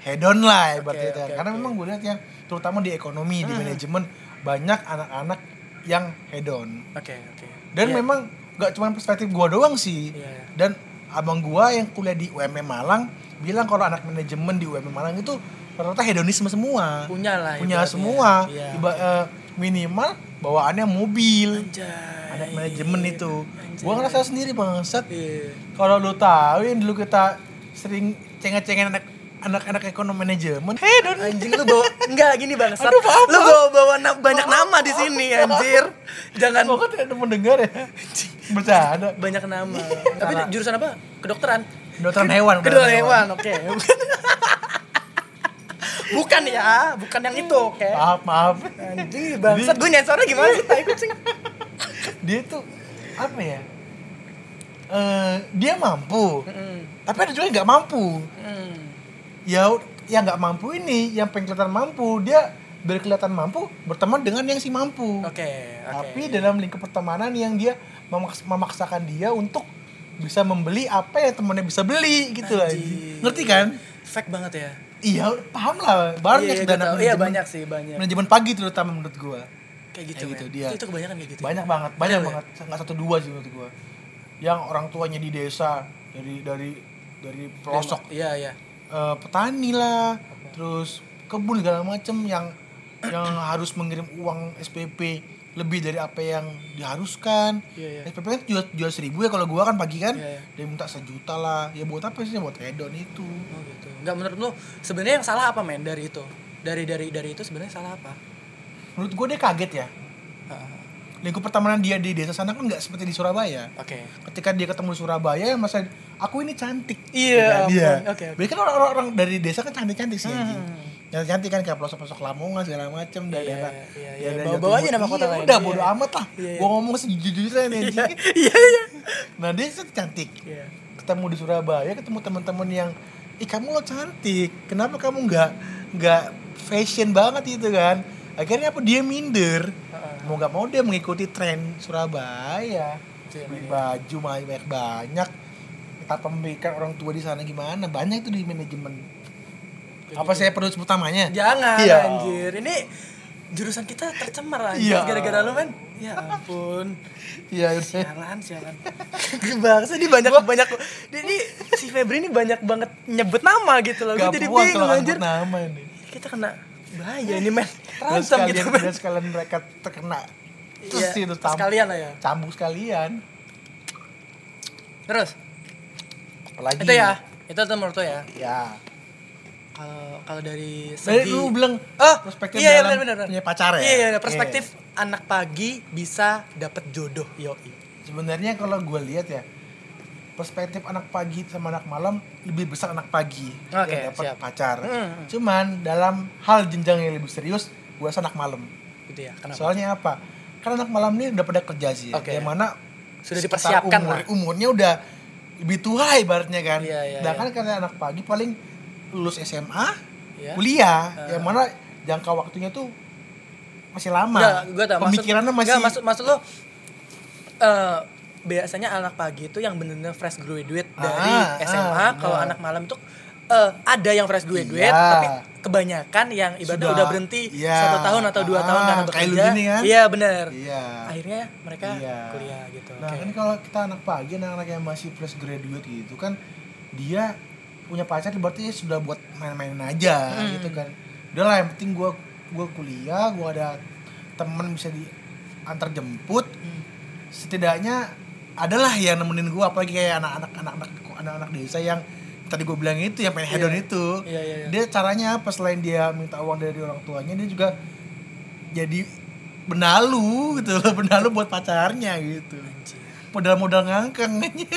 A: hedon lah ibaratnya
B: Oke, oke,
A: karena
B: oke.
A: memang gue lihat yang terutama di ekonomi di
B: Hmm.
A: manajemen banyak anak-anak yang hedon
B: Oke, oke.
A: dan
B: Iya.
A: memang gak cuma perspektif gua doang sih
B: Iya, iya.
A: dan abang gua yang kuliah di UMM Malang bilang kalau anak manajemen di UMM Malang itu rata-rata hedonisme semua
B: punya lah
A: punya semua
B: Iya.
A: Iba- eh, minimal bawaannya mobil
B: Anjay.
A: anak manajemen itu
B: Anjay.
A: gua ngerasa sendiri bangsat
B: Iya.
A: kalau lu tahu yang dulu kita sering cengeng-cengeng anak anak-anak ekonomi manajemen hedon
B: Anjing lu bawa [LAUGHS] enggak gini bang.
A: Aduh, maaf,
B: lu
A: maaf.
B: bawa bawa na- banyak nama di sini anjir. Jangan
A: kan tidak ada mendengar ya [LAUGHS] bercanda
B: banyak nama. [LAUGHS] Tapi jurusan apa? Kedokteran.
A: Kedokteran hewan,
B: Kedokteran
A: kedokteran
B: hewan, oke. Bukan ya, bukan yang itu, oke.
A: maaf maaf
B: Anjing bangsat gue nyensornya gimana sih tai kucing?
A: dia tuh apa ya eh dia mampu
B: Mm,
A: tapi ada juga yang nggak mampu
B: mm.
A: ya yang nggak mampu ini yang pengen kelihatan mampu dia biar kelihatan mampu berteman dengan yang si mampu
B: Oke, oke.
A: tapi dalam lingkup pertemanan yang dia memaks- memaksakan dia untuk bisa membeli apa yang temannya bisa beli gitu lah
B: Anjing.
A: ngerti kan
B: fake banget ya.
A: Iya paham lah banyak
B: Iya,
A: sudah
B: gua
A: anak
B: tahu. Iya banyak sih, banyak.
A: manajemen pagi terutama menurut gua
B: Kayak gitu,
A: Kayak gitu,
B: men.
A: dia.
B: Itu kebanyakan kayak gitu.
A: banyak banget banyak
B: Iya, iya.
A: banget nggak satu dua sih menurut gua yang orang tuanya di desa dari dari dari pelosok
B: Iya, iya.
A: eh, petani lah terus kebun segala macem yang yang harus mengirim uang SPP lebih dari apa yang diharuskan
B: Iya, iya.
A: SPP kan jual, jual seribu ya kalau gua kan pagi kan
B: Iya, iya.
A: dia minta sejuta lah ya buat apa sih buat hedon itu
B: Oh gitu. Enggak menurut lu sebenarnya yang salah apa men dari itu? Dari dari dari itu sebenarnya salah apa?
A: menurut gua dia kaget ya lingkup pertemanan dia di desa sana kan nggak seperti di Surabaya
B: Oke.
A: ketika dia ketemu di Surabaya masa aku ini cantik
B: Iya,
A: dia
B: ampun. Oke, oke.
A: Biasanya kan orang-orang dari desa kan cantik-cantik sih
B: Hmm.
A: yang cantik kan kayak pelosok-pelosok Lamongan segala macem
B: Iya,
A: daerah
B: iya, iya.
A: daerah
B: Bawa-
A: Jawa
B: bawa aja nama kota
A: Iya,
B: lain.
A: udah
B: Iya.
A: bodo amat lah
B: Iya, iya.
A: gua ngomong sejujurnya nih
B: Iya, iya.
A: nah dia cantik
B: Iya.
A: ketemu di Surabaya ketemu teman-teman yang ih kamu lo cantik kenapa kamu nggak nggak fashion banget gitu kan akhirnya apa dia minder. Mau nggak mau dia mengikuti tren Surabaya
B: Iya,
A: beli
B: iya.
A: baju banyak banyak tanpa memikirkan orang tua di sana gimana banyak itu di manajemen apa saya perlu sebut namanya
B: Jangan
A: Iya.
B: anjir. Ini jurusan kita tercemar anjir
A: Iya.
B: gara-gara lu men. Ya ampun.
A: Iya, udah.
B: Sialan, sialan. [LAUGHS] Bangsa ini banyak banyak dia ini si Febri ini banyak banget nyebut nama gitu loh. Gue
A: Gak
B: jadi bingung anjir.
A: nama ini.
B: Kita kena bahaya ini men.
A: Sekalian,
B: gitu men.
A: sekalian mereka terkena terus
B: Iya,
A: itu cam-
B: sekalian lah ya.
A: cambuk sekalian.
B: Terus
A: Apalagi
B: itu ya, itu tuh menurut ya.
A: Ya.
B: Kalau kalau dari
A: Dari
B: segi
A: lu bilang
B: Oh,
A: perspektif
B: iya, iya,
A: dalam
B: benar.
A: punya pacar ya?
B: Iya, iya, perspektif anak pagi bisa dapet jodoh, yoi.
A: Sebenarnya kalau gue lihat ya, perspektif anak pagi sama anak malam lebih besar anak pagi
B: Oke,
A: yang dapat
B: siap.
A: pacar.
B: Hmm.
A: Cuman dalam hal jenjang yang lebih serius, gue rasa anak malam.
B: Gitu ya, kenapa?
A: Soalnya apa? Karena anak malam ini udah pada kerja sih. ya.
B: Oke.
A: Yang mana
B: Sudah dipersiapkan
A: umur,
B: lah.
A: Umurnya udah lebih tua ibaratnya kan.
B: Iya, iya,
A: Sedangkan karena anak pagi paling lulus SMA,
B: Iya.
A: kuliah,
B: Ah.
A: yang mana jangka waktunya tuh masih lama.
B: Enggak, gue.
A: Pemikirannya
B: maksud,
A: masih
B: enggak, maksud, maksud lo eh, biasanya anak pagi itu yang bener-bener fresh graduate dari
A: Ah,
B: SMA.
A: ah,
B: Kalau anak malam itu eh, ada yang fresh graduate,
A: Iya.
B: tapi kebanyakan yang ibaratnya
A: Sudah,
B: udah berhenti
A: iya.
B: satu tahun atau dua tahun
A: Ah,
B: karena
A: kayak lu
B: bekerja.
A: gini kan?
B: Iya benar.
A: Iya.
B: Akhirnya mereka
A: Iya.
B: kuliah gitu.
A: Nah
B: Oke.
A: kan kalau kita anak pagi, anak-anak yang masih fresh graduate gitu kan, dia punya pacar berarti sudah buat main-main aja
B: Hmm.
A: gitu kan. Udah lah yang penting gua gua kuliah, gua ada temen bisa diantar jemput.
B: Hmm.
A: Setidaknya adalah yang nemenin gua apalagi kayak anak-anak anak-anak anak-anak desa yang tadi gue bilang itu yang pengen hedon
B: Iya.
A: itu.
B: Iya, iya, iya.
A: Dia caranya apa selain dia minta uang dari orang tuanya, dia juga jadi benalu gitu loh, [LAUGHS] benalu buat pacarnya gitu
B: Anjir.
A: modal-modal ngangkang aja.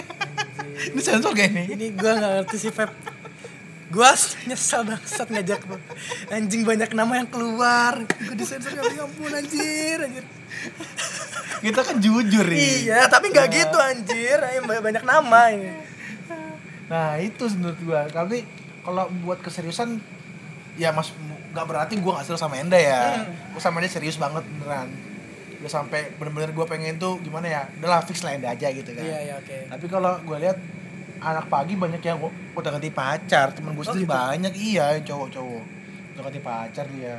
A: [LAUGHS] ini sensor gak ini?
B: Ini gue gak ngerti sih Feb Gue nyesel bangsat ngajak lu Anjing banyak nama yang keluar Gue disensor ya ampun anjir anjir
A: Kita kan jujur nih.
B: Iya tapi gak gitu anjir Ayo, banyak, banyak nama ini
A: Nah itu menurut gua. Tapi kalau buat keseriusan ya mas nggak berarti gua nggak serius sama Enda ya. Gua sama dia serius banget beneran. Udah sampai bener-bener gua pengen tuh gimana ya? Udahlah fix lah Enda aja gitu kan.
B: Iya iya oke
A: Tapi kalau gua lihat anak pagi banyak yang udah ganti pacar, temen gue
B: Oh,
A: sendiri
B: gitu?
A: banyak iya cowok-cowok udah ganti pacar dia.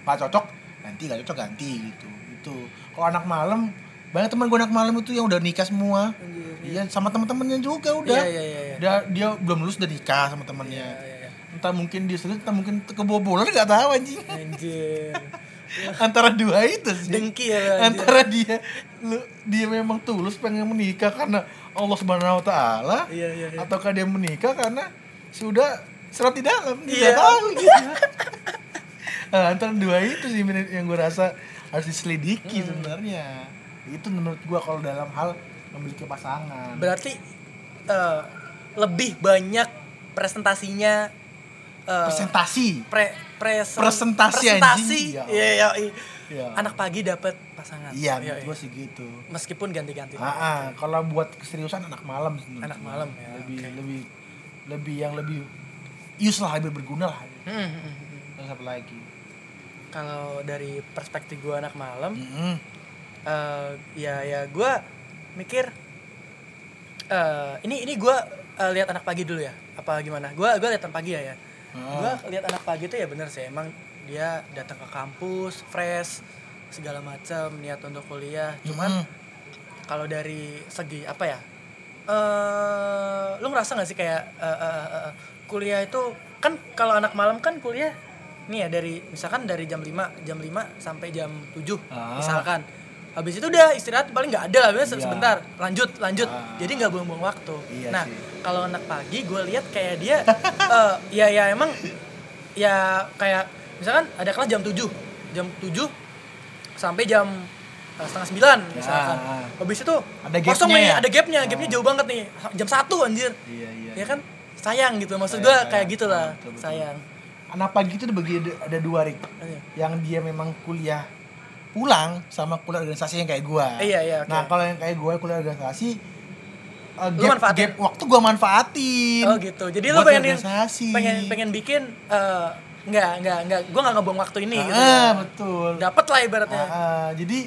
A: Pak cocok ganti gak cocok ganti gitu. Itu. Kalau anak malam banyak teman gue anak malam itu yang udah nikah semua.
B: Anjir,
A: Iya sama teman-temannya juga udah.
B: Iya iya iya iya.
A: Dia dia belum lulus udah nikah sama temannya.
B: Iya, iya, iya.
A: Entah mungkin dia serius, entah mungkin kebobolan nggak tahu anjing.
B: Anjir [LAUGHS]
A: Antara dua itu sih.
B: Dengki ya anjir.
A: Antara dia lu dia memang tulus pengen menikah karena Allah Subhanahu wa taala
B: Iya iya iya
A: ataukah dia menikah karena sudah serat di dalam
B: Iya.
A: nggak tahu gitu. nah, [LAUGHS] antara dua itu sih yang gue rasa harus
B: Hmm.
A: diselidiki sebenarnya. Itu menurut gua kalau dalam hal memiliki pasangan.
B: Berarti eh, lebih banyak presentasinya eh,
A: Presentasi.
B: pre presen-
A: Presentasi,
B: presentasi.
A: Ya
B: iya iya iya.
A: Iya.
B: anak pagi dapat pasangan
A: Iya,
B: Iya,
A: menurut gua sih gitu.
B: meskipun ganti-ganti
A: Ah, ah, kalau buat keseriusan anak malam menurut
B: Anak malam, ya,
A: lebih
B: oke.
A: lebih lebih yang lebih use lah lebih berguna lah
B: Hmm, hmm, hmm, hmm.
A: terus apa lagi
B: kalau dari perspektif gue anak malam
A: Mm-mm.
B: eh, ya ya gue mikir eh ini ini gue lihat anak pagi dulu ya apa gimana gue gue lihat anak pagi ya ya
A: Ah.
B: gue lihat anak pagi itu ya bener sih emang dia datang ke kampus fresh segala macam niat untuk kuliah cuman
A: Mm-mm.
B: kalau dari segi apa ya eh lu ngerasa gak sih kayak eh, eh, eh, kuliah itu kan kalau anak malam kan kuliah nih ya dari misalkan dari jam 5 jam 5 sampai jam 7
A: Ah.
B: misalkan habis itu udah istirahat paling nggak ada lah
A: Iya.
B: sebentar lanjut lanjut
A: Ah.
B: jadi nggak buang-buang waktu
A: Iya
B: nah kalau anak pagi gue lihat kayak dia eh, ya ya emang ya kayak misalkan ada kelas jam 7 jam 7 sampai jam eh, setengah sembilan misalkan
A: Ah.
B: habis itu
A: Ada
B: kosong
A: gapnya
B: nih
A: ya?
B: ada gapnya gapnya
A: Ah.
B: jauh banget nih jam satu anjir
A: iya iya
B: ya kan sayang gitu maksud
A: Sayang,
B: gue
A: sayang.
B: kayak gitulah
A: Ah, betul, betul.
B: sayang
A: anak pagi itu dibagi ada, dua rik
B: Iya.
A: yang dia memang kuliah pulang sama kuliah organisasi yang kayak gua
B: Iya, iya, oke.
A: nah kalau yang kayak gua kuliah organisasi uh, gap, gap waktu gua manfaatin
B: oh gitu jadi lu pengen
A: organisasi.
B: pengen pengen bikin eh, nggak nggak nggak. Gue nggak ngebuang waktu ini gitu
A: ah, betul.
B: Dapat lah ibaratnya.
A: Ah, jadi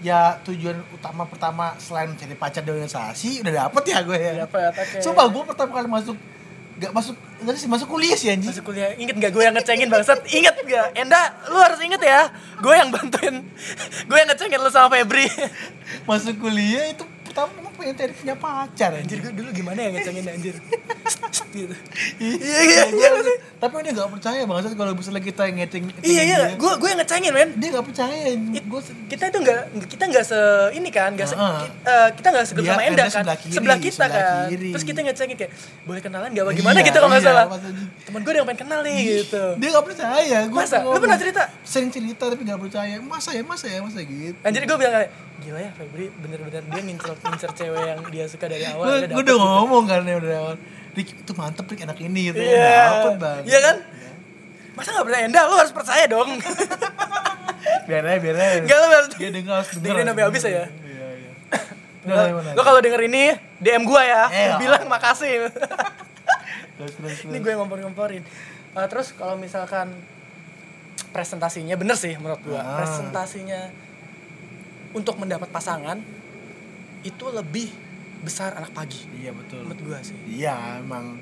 A: ya tujuan utama pertama selain mencari pacar di organisasi udah dapet ya gue ya.
B: dapat oke.
A: Coba gue pertama kali masuk Gak masuk, enggak sih masuk kuliah sih anjing.
B: Masuk kuliah, inget gak gue yang ngecengin bangsat? Inget gak? Enda, lu harus inget ya. Gue yang bantuin. Gue yang ngecengin lu sama Febri.
A: Masuk kuliah itu pertama emang pengen cari punya pacar.
B: Anjir gue dulu gimana ya ngecengin anjir [LAUGHS] gitu.
A: Iya iya iya. Tapi dia gak percaya banget kalau misalnya kita ngeting
B: Iya iya, gue gue yang ngecengin men
A: Dia gak percaya. Gue
B: kita itu nggak kita nggak se ini kan nggak se, eh, kita nggak segrup
A: Dia
B: sama Enda kan
A: sebelah
B: kita kan terus kita ngecengin kayak boleh kenalan gak bagaimana
A: Iya,
B: gitu kalau nggak
A: iya,
B: salah teman gue yang pengen kenal nih gitu
A: dia gak percaya.
B: Masa? Lu pernah cerita?
A: Sering cerita tapi gak percaya. Masa ya masa ya masa gitu.
B: anjir gue bilang kayak gila ya Febri bener-bener dia ngincer ngincer cewek yang dia suka dari awal
A: Gue udah
B: gitu.
A: ngomong kan ya udah awal. Rik itu mantep Rik enak ini gitu.
B: Iya.
A: Dapet banget.
B: Iya kan? masa nggak percaya Enda lu harus percaya dong [LAUGHS]
A: Biar aja biar aja.
B: Gak lu harus
A: Dia denger harus denger.
B: dengerin sampai habis ya
A: Iya iya. [COUGHS]
B: Lo kalau denger ini DM gue ya
A: Eh,
B: bilang makasih [LAUGHS]
A: Terus terus
B: ini gue yang ngompor-ngomporin Eh, terus kalau misalkan presentasinya bener sih menurut gue
A: Ah.
B: presentasinya untuk mendapat pasangan itu lebih besar anak pagi
A: Iya betul.
B: menurut gue sih
A: Iya emang.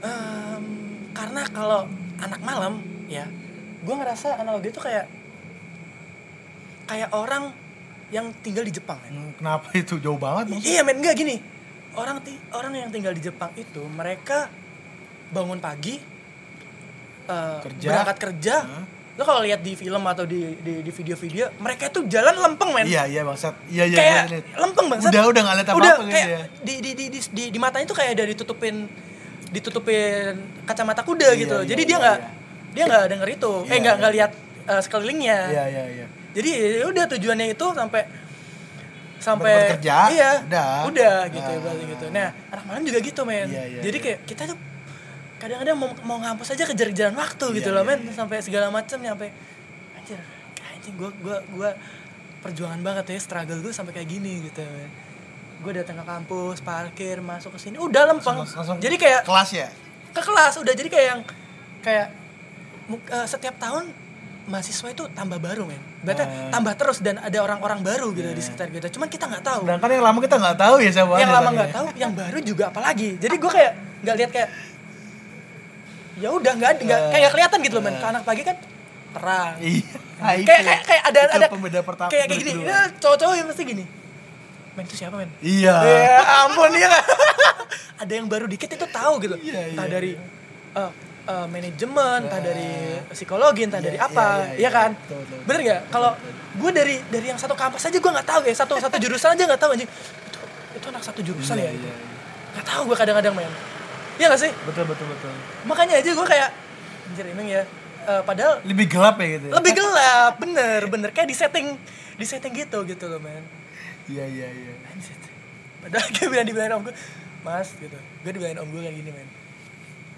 B: Em, karena kalau anak malam ya gue ngerasa analogi itu kayak kayak orang yang tinggal di Jepang.
A: Hmm, Kenapa [LAUGHS] itu jauh banget? maksudnya?
B: Iya men, enggak gini. Orang ti- orang yang tinggal di Jepang itu mereka bangun pagi eh,
A: Kerja.
B: berangkat kerja.
A: Hah?
B: Lo kalau lihat di film atau di di, di video-video, mereka itu jalan lempeng men.
A: Iya iya bangsat. Iya iya.
B: kayak
A: gua liat.
B: lempeng banget.
A: Udah udah nggak lihat
B: Udah
A: apa-apa gitu
B: kayak
A: ya.
B: di, di, di, di, di, di matanya tuh kayak ada ditutupin ditutupin kacamata kuda
A: Iya,
B: gitu.
A: iya,
B: Jadi
A: iya,
B: dia nggak
A: iya.
B: dia nggak denger itu.
A: Iya,
B: eh nggak
A: iya.
B: nggak lihat eh, sekelilingnya.
A: Iya iya iya.
B: Jadi ya udah tujuannya itu sampai sampai
A: kerja,
B: iya
A: udah.
B: udah gitu
A: Ah.
B: ibaratnya gitu nah anak malam juga gitu men
A: Iya, iya,
B: jadi
A: iya.
B: kayak kita tuh kadang-kadang mau mau ngampus aja kejar jalan waktu gitu
A: Iya,
B: loh
A: iya,
B: men. sampai segala macam nyampe anjir anjing gua gua gua perjuangan banget ya struggle gue sampai kayak gini gitu men. Gue datang ke kampus parkir masuk ke sini udah lempeng.
A: Langsung- langsung
B: jadi kayak
A: kelas ya.
B: ke kelas udah. Jadi kayak yang kayak eh, setiap tahun mahasiswa itu tambah baru men. Berarti
A: Ah.
B: tambah terus dan ada orang-orang baru gitu di sekitar kita. Cuman kita nggak tahu.
A: Sedangkan yang lama kita nggak tahu ya siapa
B: yang lama nggak
A: ya.
B: tahu yang baru juga apalagi. Jadi gue kayak nggak lihat kayak ya udah nggak ada nggak kayak kelihatan gitu loh men ke anak pagi kan terang
A: Iya. Itu.
B: kayak kayak kayak ada
A: Itu
B: ada
A: pembeda pertama.
B: kayak kayak gini ya, cowok-cowok yang pasti gini men itu siapa men
A: Iya.
B: Ya ampun ya. [LAUGHS] ada yang baru dikit itu tahu gitu.
A: Iya,
B: entah
A: iya,
B: dari eh, eh, manajemen, entah dari psikologi, entah
A: Iya,
B: dari
A: iya,
B: apa,
A: iya,
B: ya
A: iya.
B: kan?
A: Betul, betul,
B: Bener nggak? Kalau gue dari dari yang satu kampus aja gue nggak tahu ya satu satu jurusan aja nggak tahu anjing. Itu itu anak satu jurusan
A: Iya,
B: ya.
A: iya, iya.
B: Nggak tahu gue kadang-kadang men. Iya gak sih?
A: Betul betul betul.
B: Makanya aja gue kayak anjir emang ya. eh, padahal
A: Lebih gelap ya gitu. ya?
B: lebih gelap, bener bener kayak di setting di setting gitu gitu loh men.
A: Iya iya iya.
B: Anjir. Padahal [LAUGHS] gue bilang dibilangin om gue, mas gitu. Gue dibilangin om gue kayak gini men.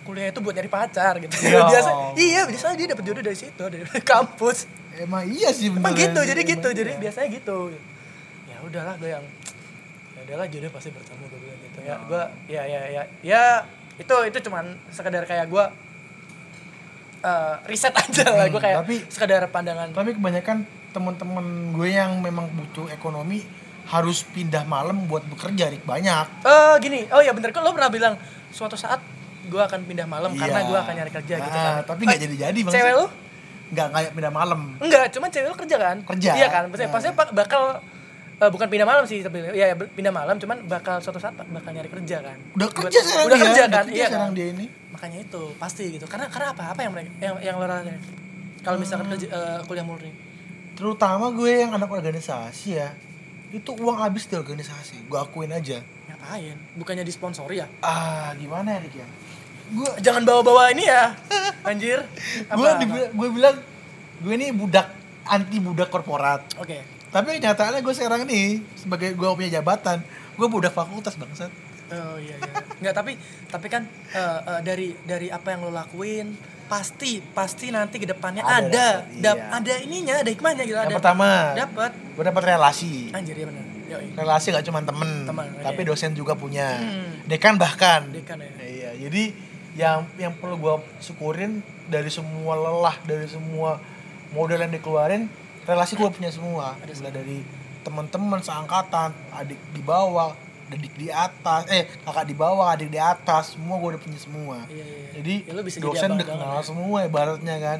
B: Kuliah itu buat nyari pacar gitu.
A: Ya [LAUGHS]
B: biasa, iya biasanya dia dapet jodoh dari situ dari [LAUGHS] kampus.
A: Emang iya sih bener.
B: Emang gitu, jadi gitu,
A: Emang
B: jadi
A: iya.
B: biasanya gitu. Ya udahlah gue yang ya udahlah jodoh pasti bertemu gue bilang gitu ya. Gue ya ya ya ya itu itu cuman sekedar kayak gue eh, riset [LAUGHS] aja lah gue
A: Hmm,
B: kayak
A: tapi-
B: sekedar pandangan
A: Tapi kebanyakan teman-teman gue yang memang butuh ekonomi harus pindah malam buat bekerja Rik banyak.
B: Eh gini, oh ya bener kan lo pernah bilang suatu saat gue akan pindah malam karena
A: Iya.
B: gue akan nyari kerja gitu
A: Ah,
B: kan.
A: Tapi nggak
B: Eh,
A: jadi-jadi bang.
B: Cewek lu?
A: Nggak kayak pindah malam.
B: Enggak, cuman cewek lu kerja kan?
A: Kerja.
B: Iya kan, maksudnya
A: Nah.
B: pasti bakal eh, bukan pindah malam sih tapi ya ya, pindah malam cuman bakal suatu saat bakal nyari kerja kan.
A: Udah
B: Buat-
A: kerja sekarang
B: Udah
A: dia.
B: kerja
A: udah
B: kan?
A: kerja
B: Iya
A: sekarang
B: kan?
A: dia ini.
B: Makanya itu pasti gitu. Karena karena apa? Apa yang mereka yang yang lo rasain? Kalau misalkan kerja eh, kuliah murni.
A: Terutama gue yang anak organisasi ya. Itu uang habis di organisasi. Gue akuin aja.
B: Ngapain? Bukannya disponsori ya?
A: Ah, gimana ya Rik ya? Gue
B: Jangan bawa-bawa ini ya. [LAUGHS] Anjir.
A: Gue gue bilang gue ini budak anti budak korporat.
B: Oke.
A: Tapi kenyataannya gue sekarang nih sebagai gue punya jabatan, gue budak fakultas bangsat.
B: Oh iya iya. Enggak tapi tapi kan eh, eh, dari dari apa yang lo lakuin pasti pasti nanti ke depannya
A: Ada
B: ada
A: dapet,
B: dap-
A: iya.
B: ada ininya ada hikmahnya gitu
A: Yang
B: ada
A: pertama,
B: dapat
A: gue dapat relasi.
B: anjir ya benar.
A: Relasi gak cuma temen,
B: Teman,
A: tapi
B: oke.
A: dosen juga punya.
B: Hmm.
A: Dekan bahkan.
B: Dekan ya.
A: Iya, jadi yang yang perlu gue syukurin dari semua lelah, dari semua model yang dikeluarin, relasi gue punya semua. Mulai dari teman-teman seangkatan, adik di bawah, adik di atas eh kakak di bawah adik di atas semua gue udah punya semua.
B: Iya, iya.
A: jadi
B: Ya, bisa
A: dosen udah kenal semua ibaratnya kan.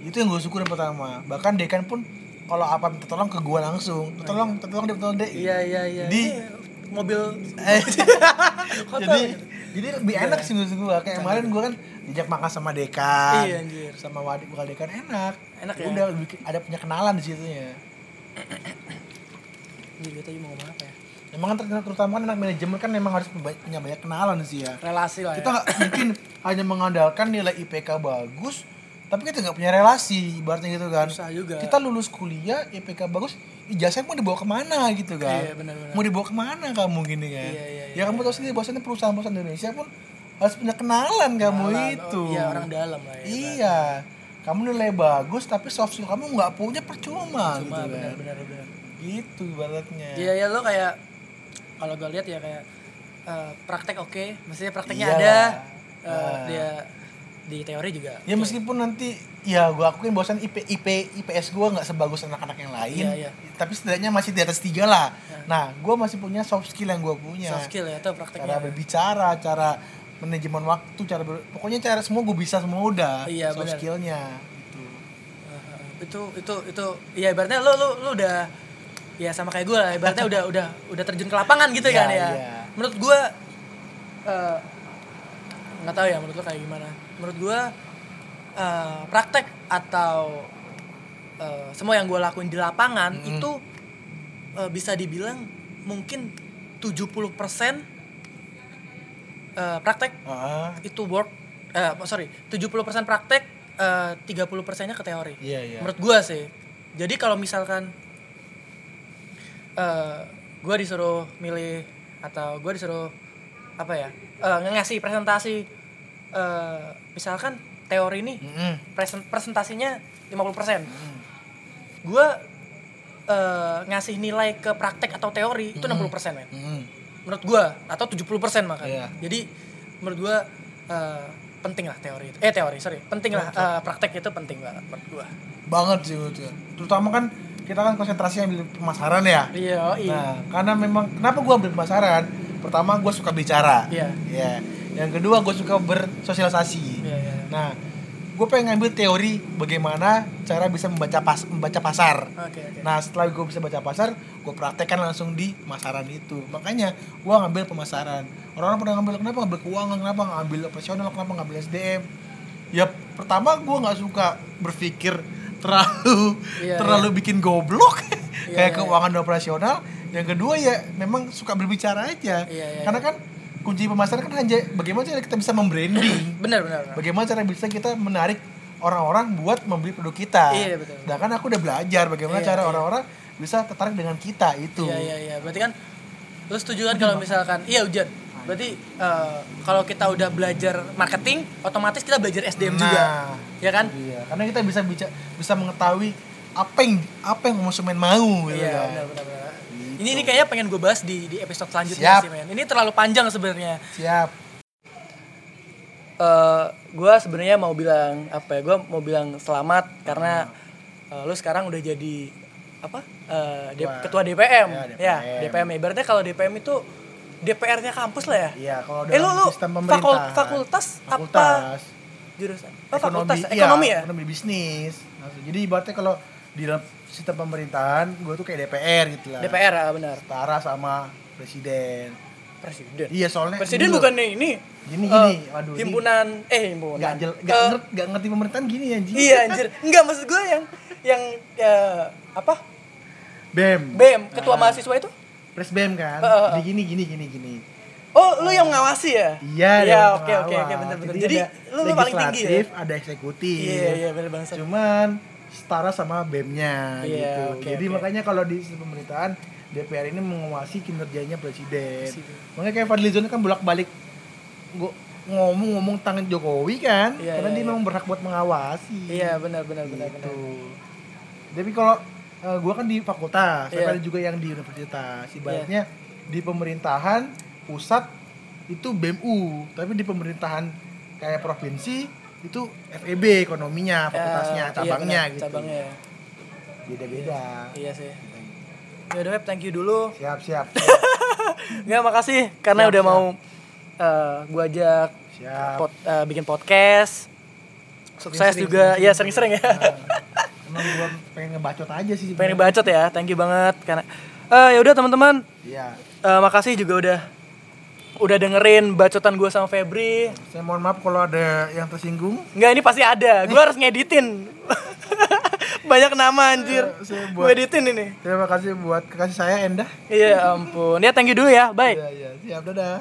A: Itu yang gue syukurin pertama. Bahkan dekan pun kalau apa minta tolong ke gue langsung. Tolong tolong dia tolong deh
B: Iya iya iya.
A: Jadi-
B: Ini mobil.
A: Eh, [LAUGHS] jadi
B: gitu.
A: jadi lebih enak sih menurut gue kayak kemarin gue kan dijak makan sama dekan
B: Iya, anjir.
A: sama wadik bakal dekan enak
B: Enak ya?
A: udah lebih- ada punya kenalan di situ ya
B: Jadi tadi mau ngomong apa ya?
A: Emang kan ter- terutama kan anak manajemen kan memang harus punya banyak kenalan sih ya.
B: Relasi lah
A: Kita
B: ya.
A: nggak mungkin hanya mengandalkan nilai IPK bagus, tapi kita nggak punya relasi, ibaratnya gitu kan.
B: Susah juga.
A: Kita lulus kuliah, IPK bagus, ijazah mau dibawa ke mana gitu kan?
B: Iya, benar-benar.
A: Mau dibawa ke mana kamu gini kan?
B: Iya, iya,
A: ya kamu tahu sendiri bahwasanya perusahaan-perusahaan Indonesia pun harus punya kenalan kamu
B: Kenalan,
A: itu.
B: oh, iya orang dalam lah ya.
A: Iya. Kamu nilai bagus tapi soft skill kamu nggak punya percuma, gitu
B: Cuma
A: kan.
B: benar benar benar.
A: Gitu ibaratnya.
B: Iya ya lo kayak kalau gue lihat ya kayak eh, praktek oke, maksudnya prakteknya
A: Iya.
B: ada. eh,
A: Ah.
B: dia di teori juga.
A: Ya meskipun nanti ya gua akuin bahwasan IP IP IPS gua nggak sebagus anak-anak yang lain,
B: Iya, iya.
A: tapi setidaknya masih di atas tiga lah. Nah, gua masih punya soft skill yang gua punya.
B: Soft skill ya, itu prakteknya.
A: Cara berbicara, cara manajemen waktu, cara ber- pokoknya cara semua gua bisa semua udah.
B: Iya,
A: soft skillnya. Gitu.
B: Uh, itu itu itu ya ibaratnya lo lo lo udah ya sama kayak gue lah ibaratnya udah [LAUGHS] udah udah terjun ke lapangan gitu
A: Iya,
B: kan ya
A: iya.
B: menurut gue eh, nggak tahu ya menurut lo kayak gimana menurut gue eh, praktek atau eh, semua yang gue lakuin di lapangan
A: Mm-mm.
B: itu eh, bisa dibilang mungkin 70% eh, praktek
A: Ah,
B: itu work eh sorry 70% praktek eh, 30 persennya ke teori
A: iya iya.
B: menurut gua sih jadi kalau misalkan eh gua disuruh milih atau gua disuruh apa ya eh, ngasih presentasi eh misalkan teori ini
A: Mm-mm.
B: presen- presentasinya 50%
A: Mm.
B: gua eh, ngasih nilai ke praktek atau teori itu 60% men
A: Mm-mm.
B: Menurut gua atau 70% makan.
A: Iya.
B: Jadi menurut gua eh, penting lah teori itu. Eh teori, sorry. Penting lah eh, praktek itu penting banget menurut gua.
A: Banget sih menurut gua. Terutama kan kita kan konsentrasi ambil pemasaran ya.
B: Iya, iya.
A: Nah, karena memang kenapa gua ambil pemasaran? Pertama gua suka bicara.
B: Iya.
A: Iya. Yang kedua gua suka bersosialisasi.
B: Iya, iya.
A: Nah, gue pengen ngambil teori bagaimana cara bisa membaca pas membaca pasar.
B: Oke, oke.
A: Nah, setelah gue bisa baca pasar, gue praktekkan langsung di pemasaran itu. Makanya gue ngambil pemasaran. Orang-orang pada ngambil kenapa ngambil keuangan, kenapa ngambil operasional, kenapa ngambil SDM? Ya pertama gue nggak suka berpikir terlalu
B: Iya,
A: terlalu bikin goblok [LAUGHS]
B: Iya,
A: kayak
B: iya.
A: keuangan dan operasional. Yang kedua ya memang suka berbicara aja.
B: Iya, iya,
A: Karena kan kunci pemasaran kan hanya bagaimana cara kita bisa membranding. [CLEARS THROAT]
B: Benar, benar. benar.
A: Bagaimana cara bisa kita menarik orang-orang buat membeli produk kita.
B: Iya, betul.
A: Sedangkan aku udah belajar bagaimana
B: Iya,
A: cara
B: iya.
A: orang-orang bisa tertarik dengan kita itu.
B: Iya, iya, iya. Berarti kan lu setuju kan kalau misalkan iya hujan. Berarti eh, kalau kita udah belajar marketing, otomatis kita belajar SDM juga.
A: Nah,
B: Ya kan?
A: Iya, karena kita bisa bisa bisa mengetahui apa yang apa yang konsumen mau gitu
B: Iya,
A: kan.
B: benar, benar, benar.
A: Gitu.
B: Ini ini kayaknya pengen gue bahas di di episode selanjutnya
A: Siap.
B: sih, men. Ini terlalu panjang sebenarnya.
A: Siap.
B: eh gue sebenarnya mau bilang apa ya gue mau bilang selamat karena eh, lu sekarang udah jadi apa Eh, D-
A: Ketua-
B: ketua DPM
A: Ya,
B: ya
A: DPM.
B: DPM ibaratnya kalau DPM itu DPR-nya kampus lah ya
A: Iya, kalau
B: eh lu lu
A: sistem
B: fakul-
A: pemerintahan.
B: fakultas, apa
A: fakultas
B: jurusan oh fakultas
A: iya,
B: ekonomi ya
A: ekonomi bisnis. Maksud- Jadi ibaratnya kalau di dalam sistem pemerintahan, gue tuh kayak DPR gitu lah.
B: DPR ah, benar
A: Setara sama presiden.
B: presiden
A: Iya, soalnya
B: presiden
A: dulu-
B: bukan nih ini
A: Gini,
B: eh,
A: gini. Waduh, ini-
B: himpunan eh himpunan
A: Gak, jel, gak,
B: Eh,
A: ngerti, gak ngerti pemerintahan gini ya, anjing.
B: iya anjir enggak maksud gue yang yang eh, apa
A: BEM.
B: BEM ketua
A: Nah,
B: mahasiswa itu
A: Pres BEM kan.
B: Eh, eh, eh.
A: Gini, gini, gini, gini.
B: Oh, lu yang ngawasi ya?
A: Iya,
B: Iya, oke oke oke benar benar. Jadi,
A: ada
B: lu, lu paling tinggi ya?
A: ada eksekutif.
B: Iya, iya benar bangsa.
A: Cuman setara sama BEM-nya
B: Iya,
A: gitu.
B: oke,
A: Jadi
B: oke.
A: makanya kalau di pemerintahan DPR ini mengawasi kinerjanya presiden.
B: Presiden.
A: Makanya kayak Fadli Zon kan bolak-balik ngomong-ngomong tangan Jokowi kan,
B: Iya,
A: karena
B: iya,
A: dia
B: iya.
A: memang berhak buat mengawasi.
B: Iya, benar benar benar
A: gitu.
B: benar.
A: Tapi kalau eh, gua kan di fakultas,
B: Iya.
A: ada juga yang di universitas. Ibaratnya di pemerintahan pusat itu BEMU, tapi di pemerintahan kayak provinsi itu FEB ekonominya, fakultasnya,
B: Ya, iya,
A: cabangnya
B: benar,
A: gitu.
B: Cabangnya.
A: Beda-beda.
B: Iya sih. Ya udah Web, thank you dulu.
A: Siap, siap. [LAUGHS]
B: Nggak, makasih karena
A: Siap,
B: udah
A: siap.
B: mau eh, gua ajak
A: Siap.
B: pod- eh, bikin podcast. Sukses
A: Sering-sering,
B: juga.
A: sering-sering.
B: Ya, sering-sering ya.
A: Emang gua pengen ngebacot aja sih.
B: Pengen bacot ya. Thank you banget karena eh ya udah teman-teman,
A: Iya.
B: eh, makasih juga udah udah dengerin bacotan gua sama Febri.
A: Saya mohon maaf kalau ada yang tersinggung.
B: Enggak, ini pasti ada. Gua harus ngeditin. [LAUGHS] Banyak nama anjir.
A: Buat-
B: editin ini.
A: Terima kasih buat kekasih saya Endah.
B: Iya ampun. Ya thank you dulu ya. Bye.
A: Iya, iya. Siap, dadah.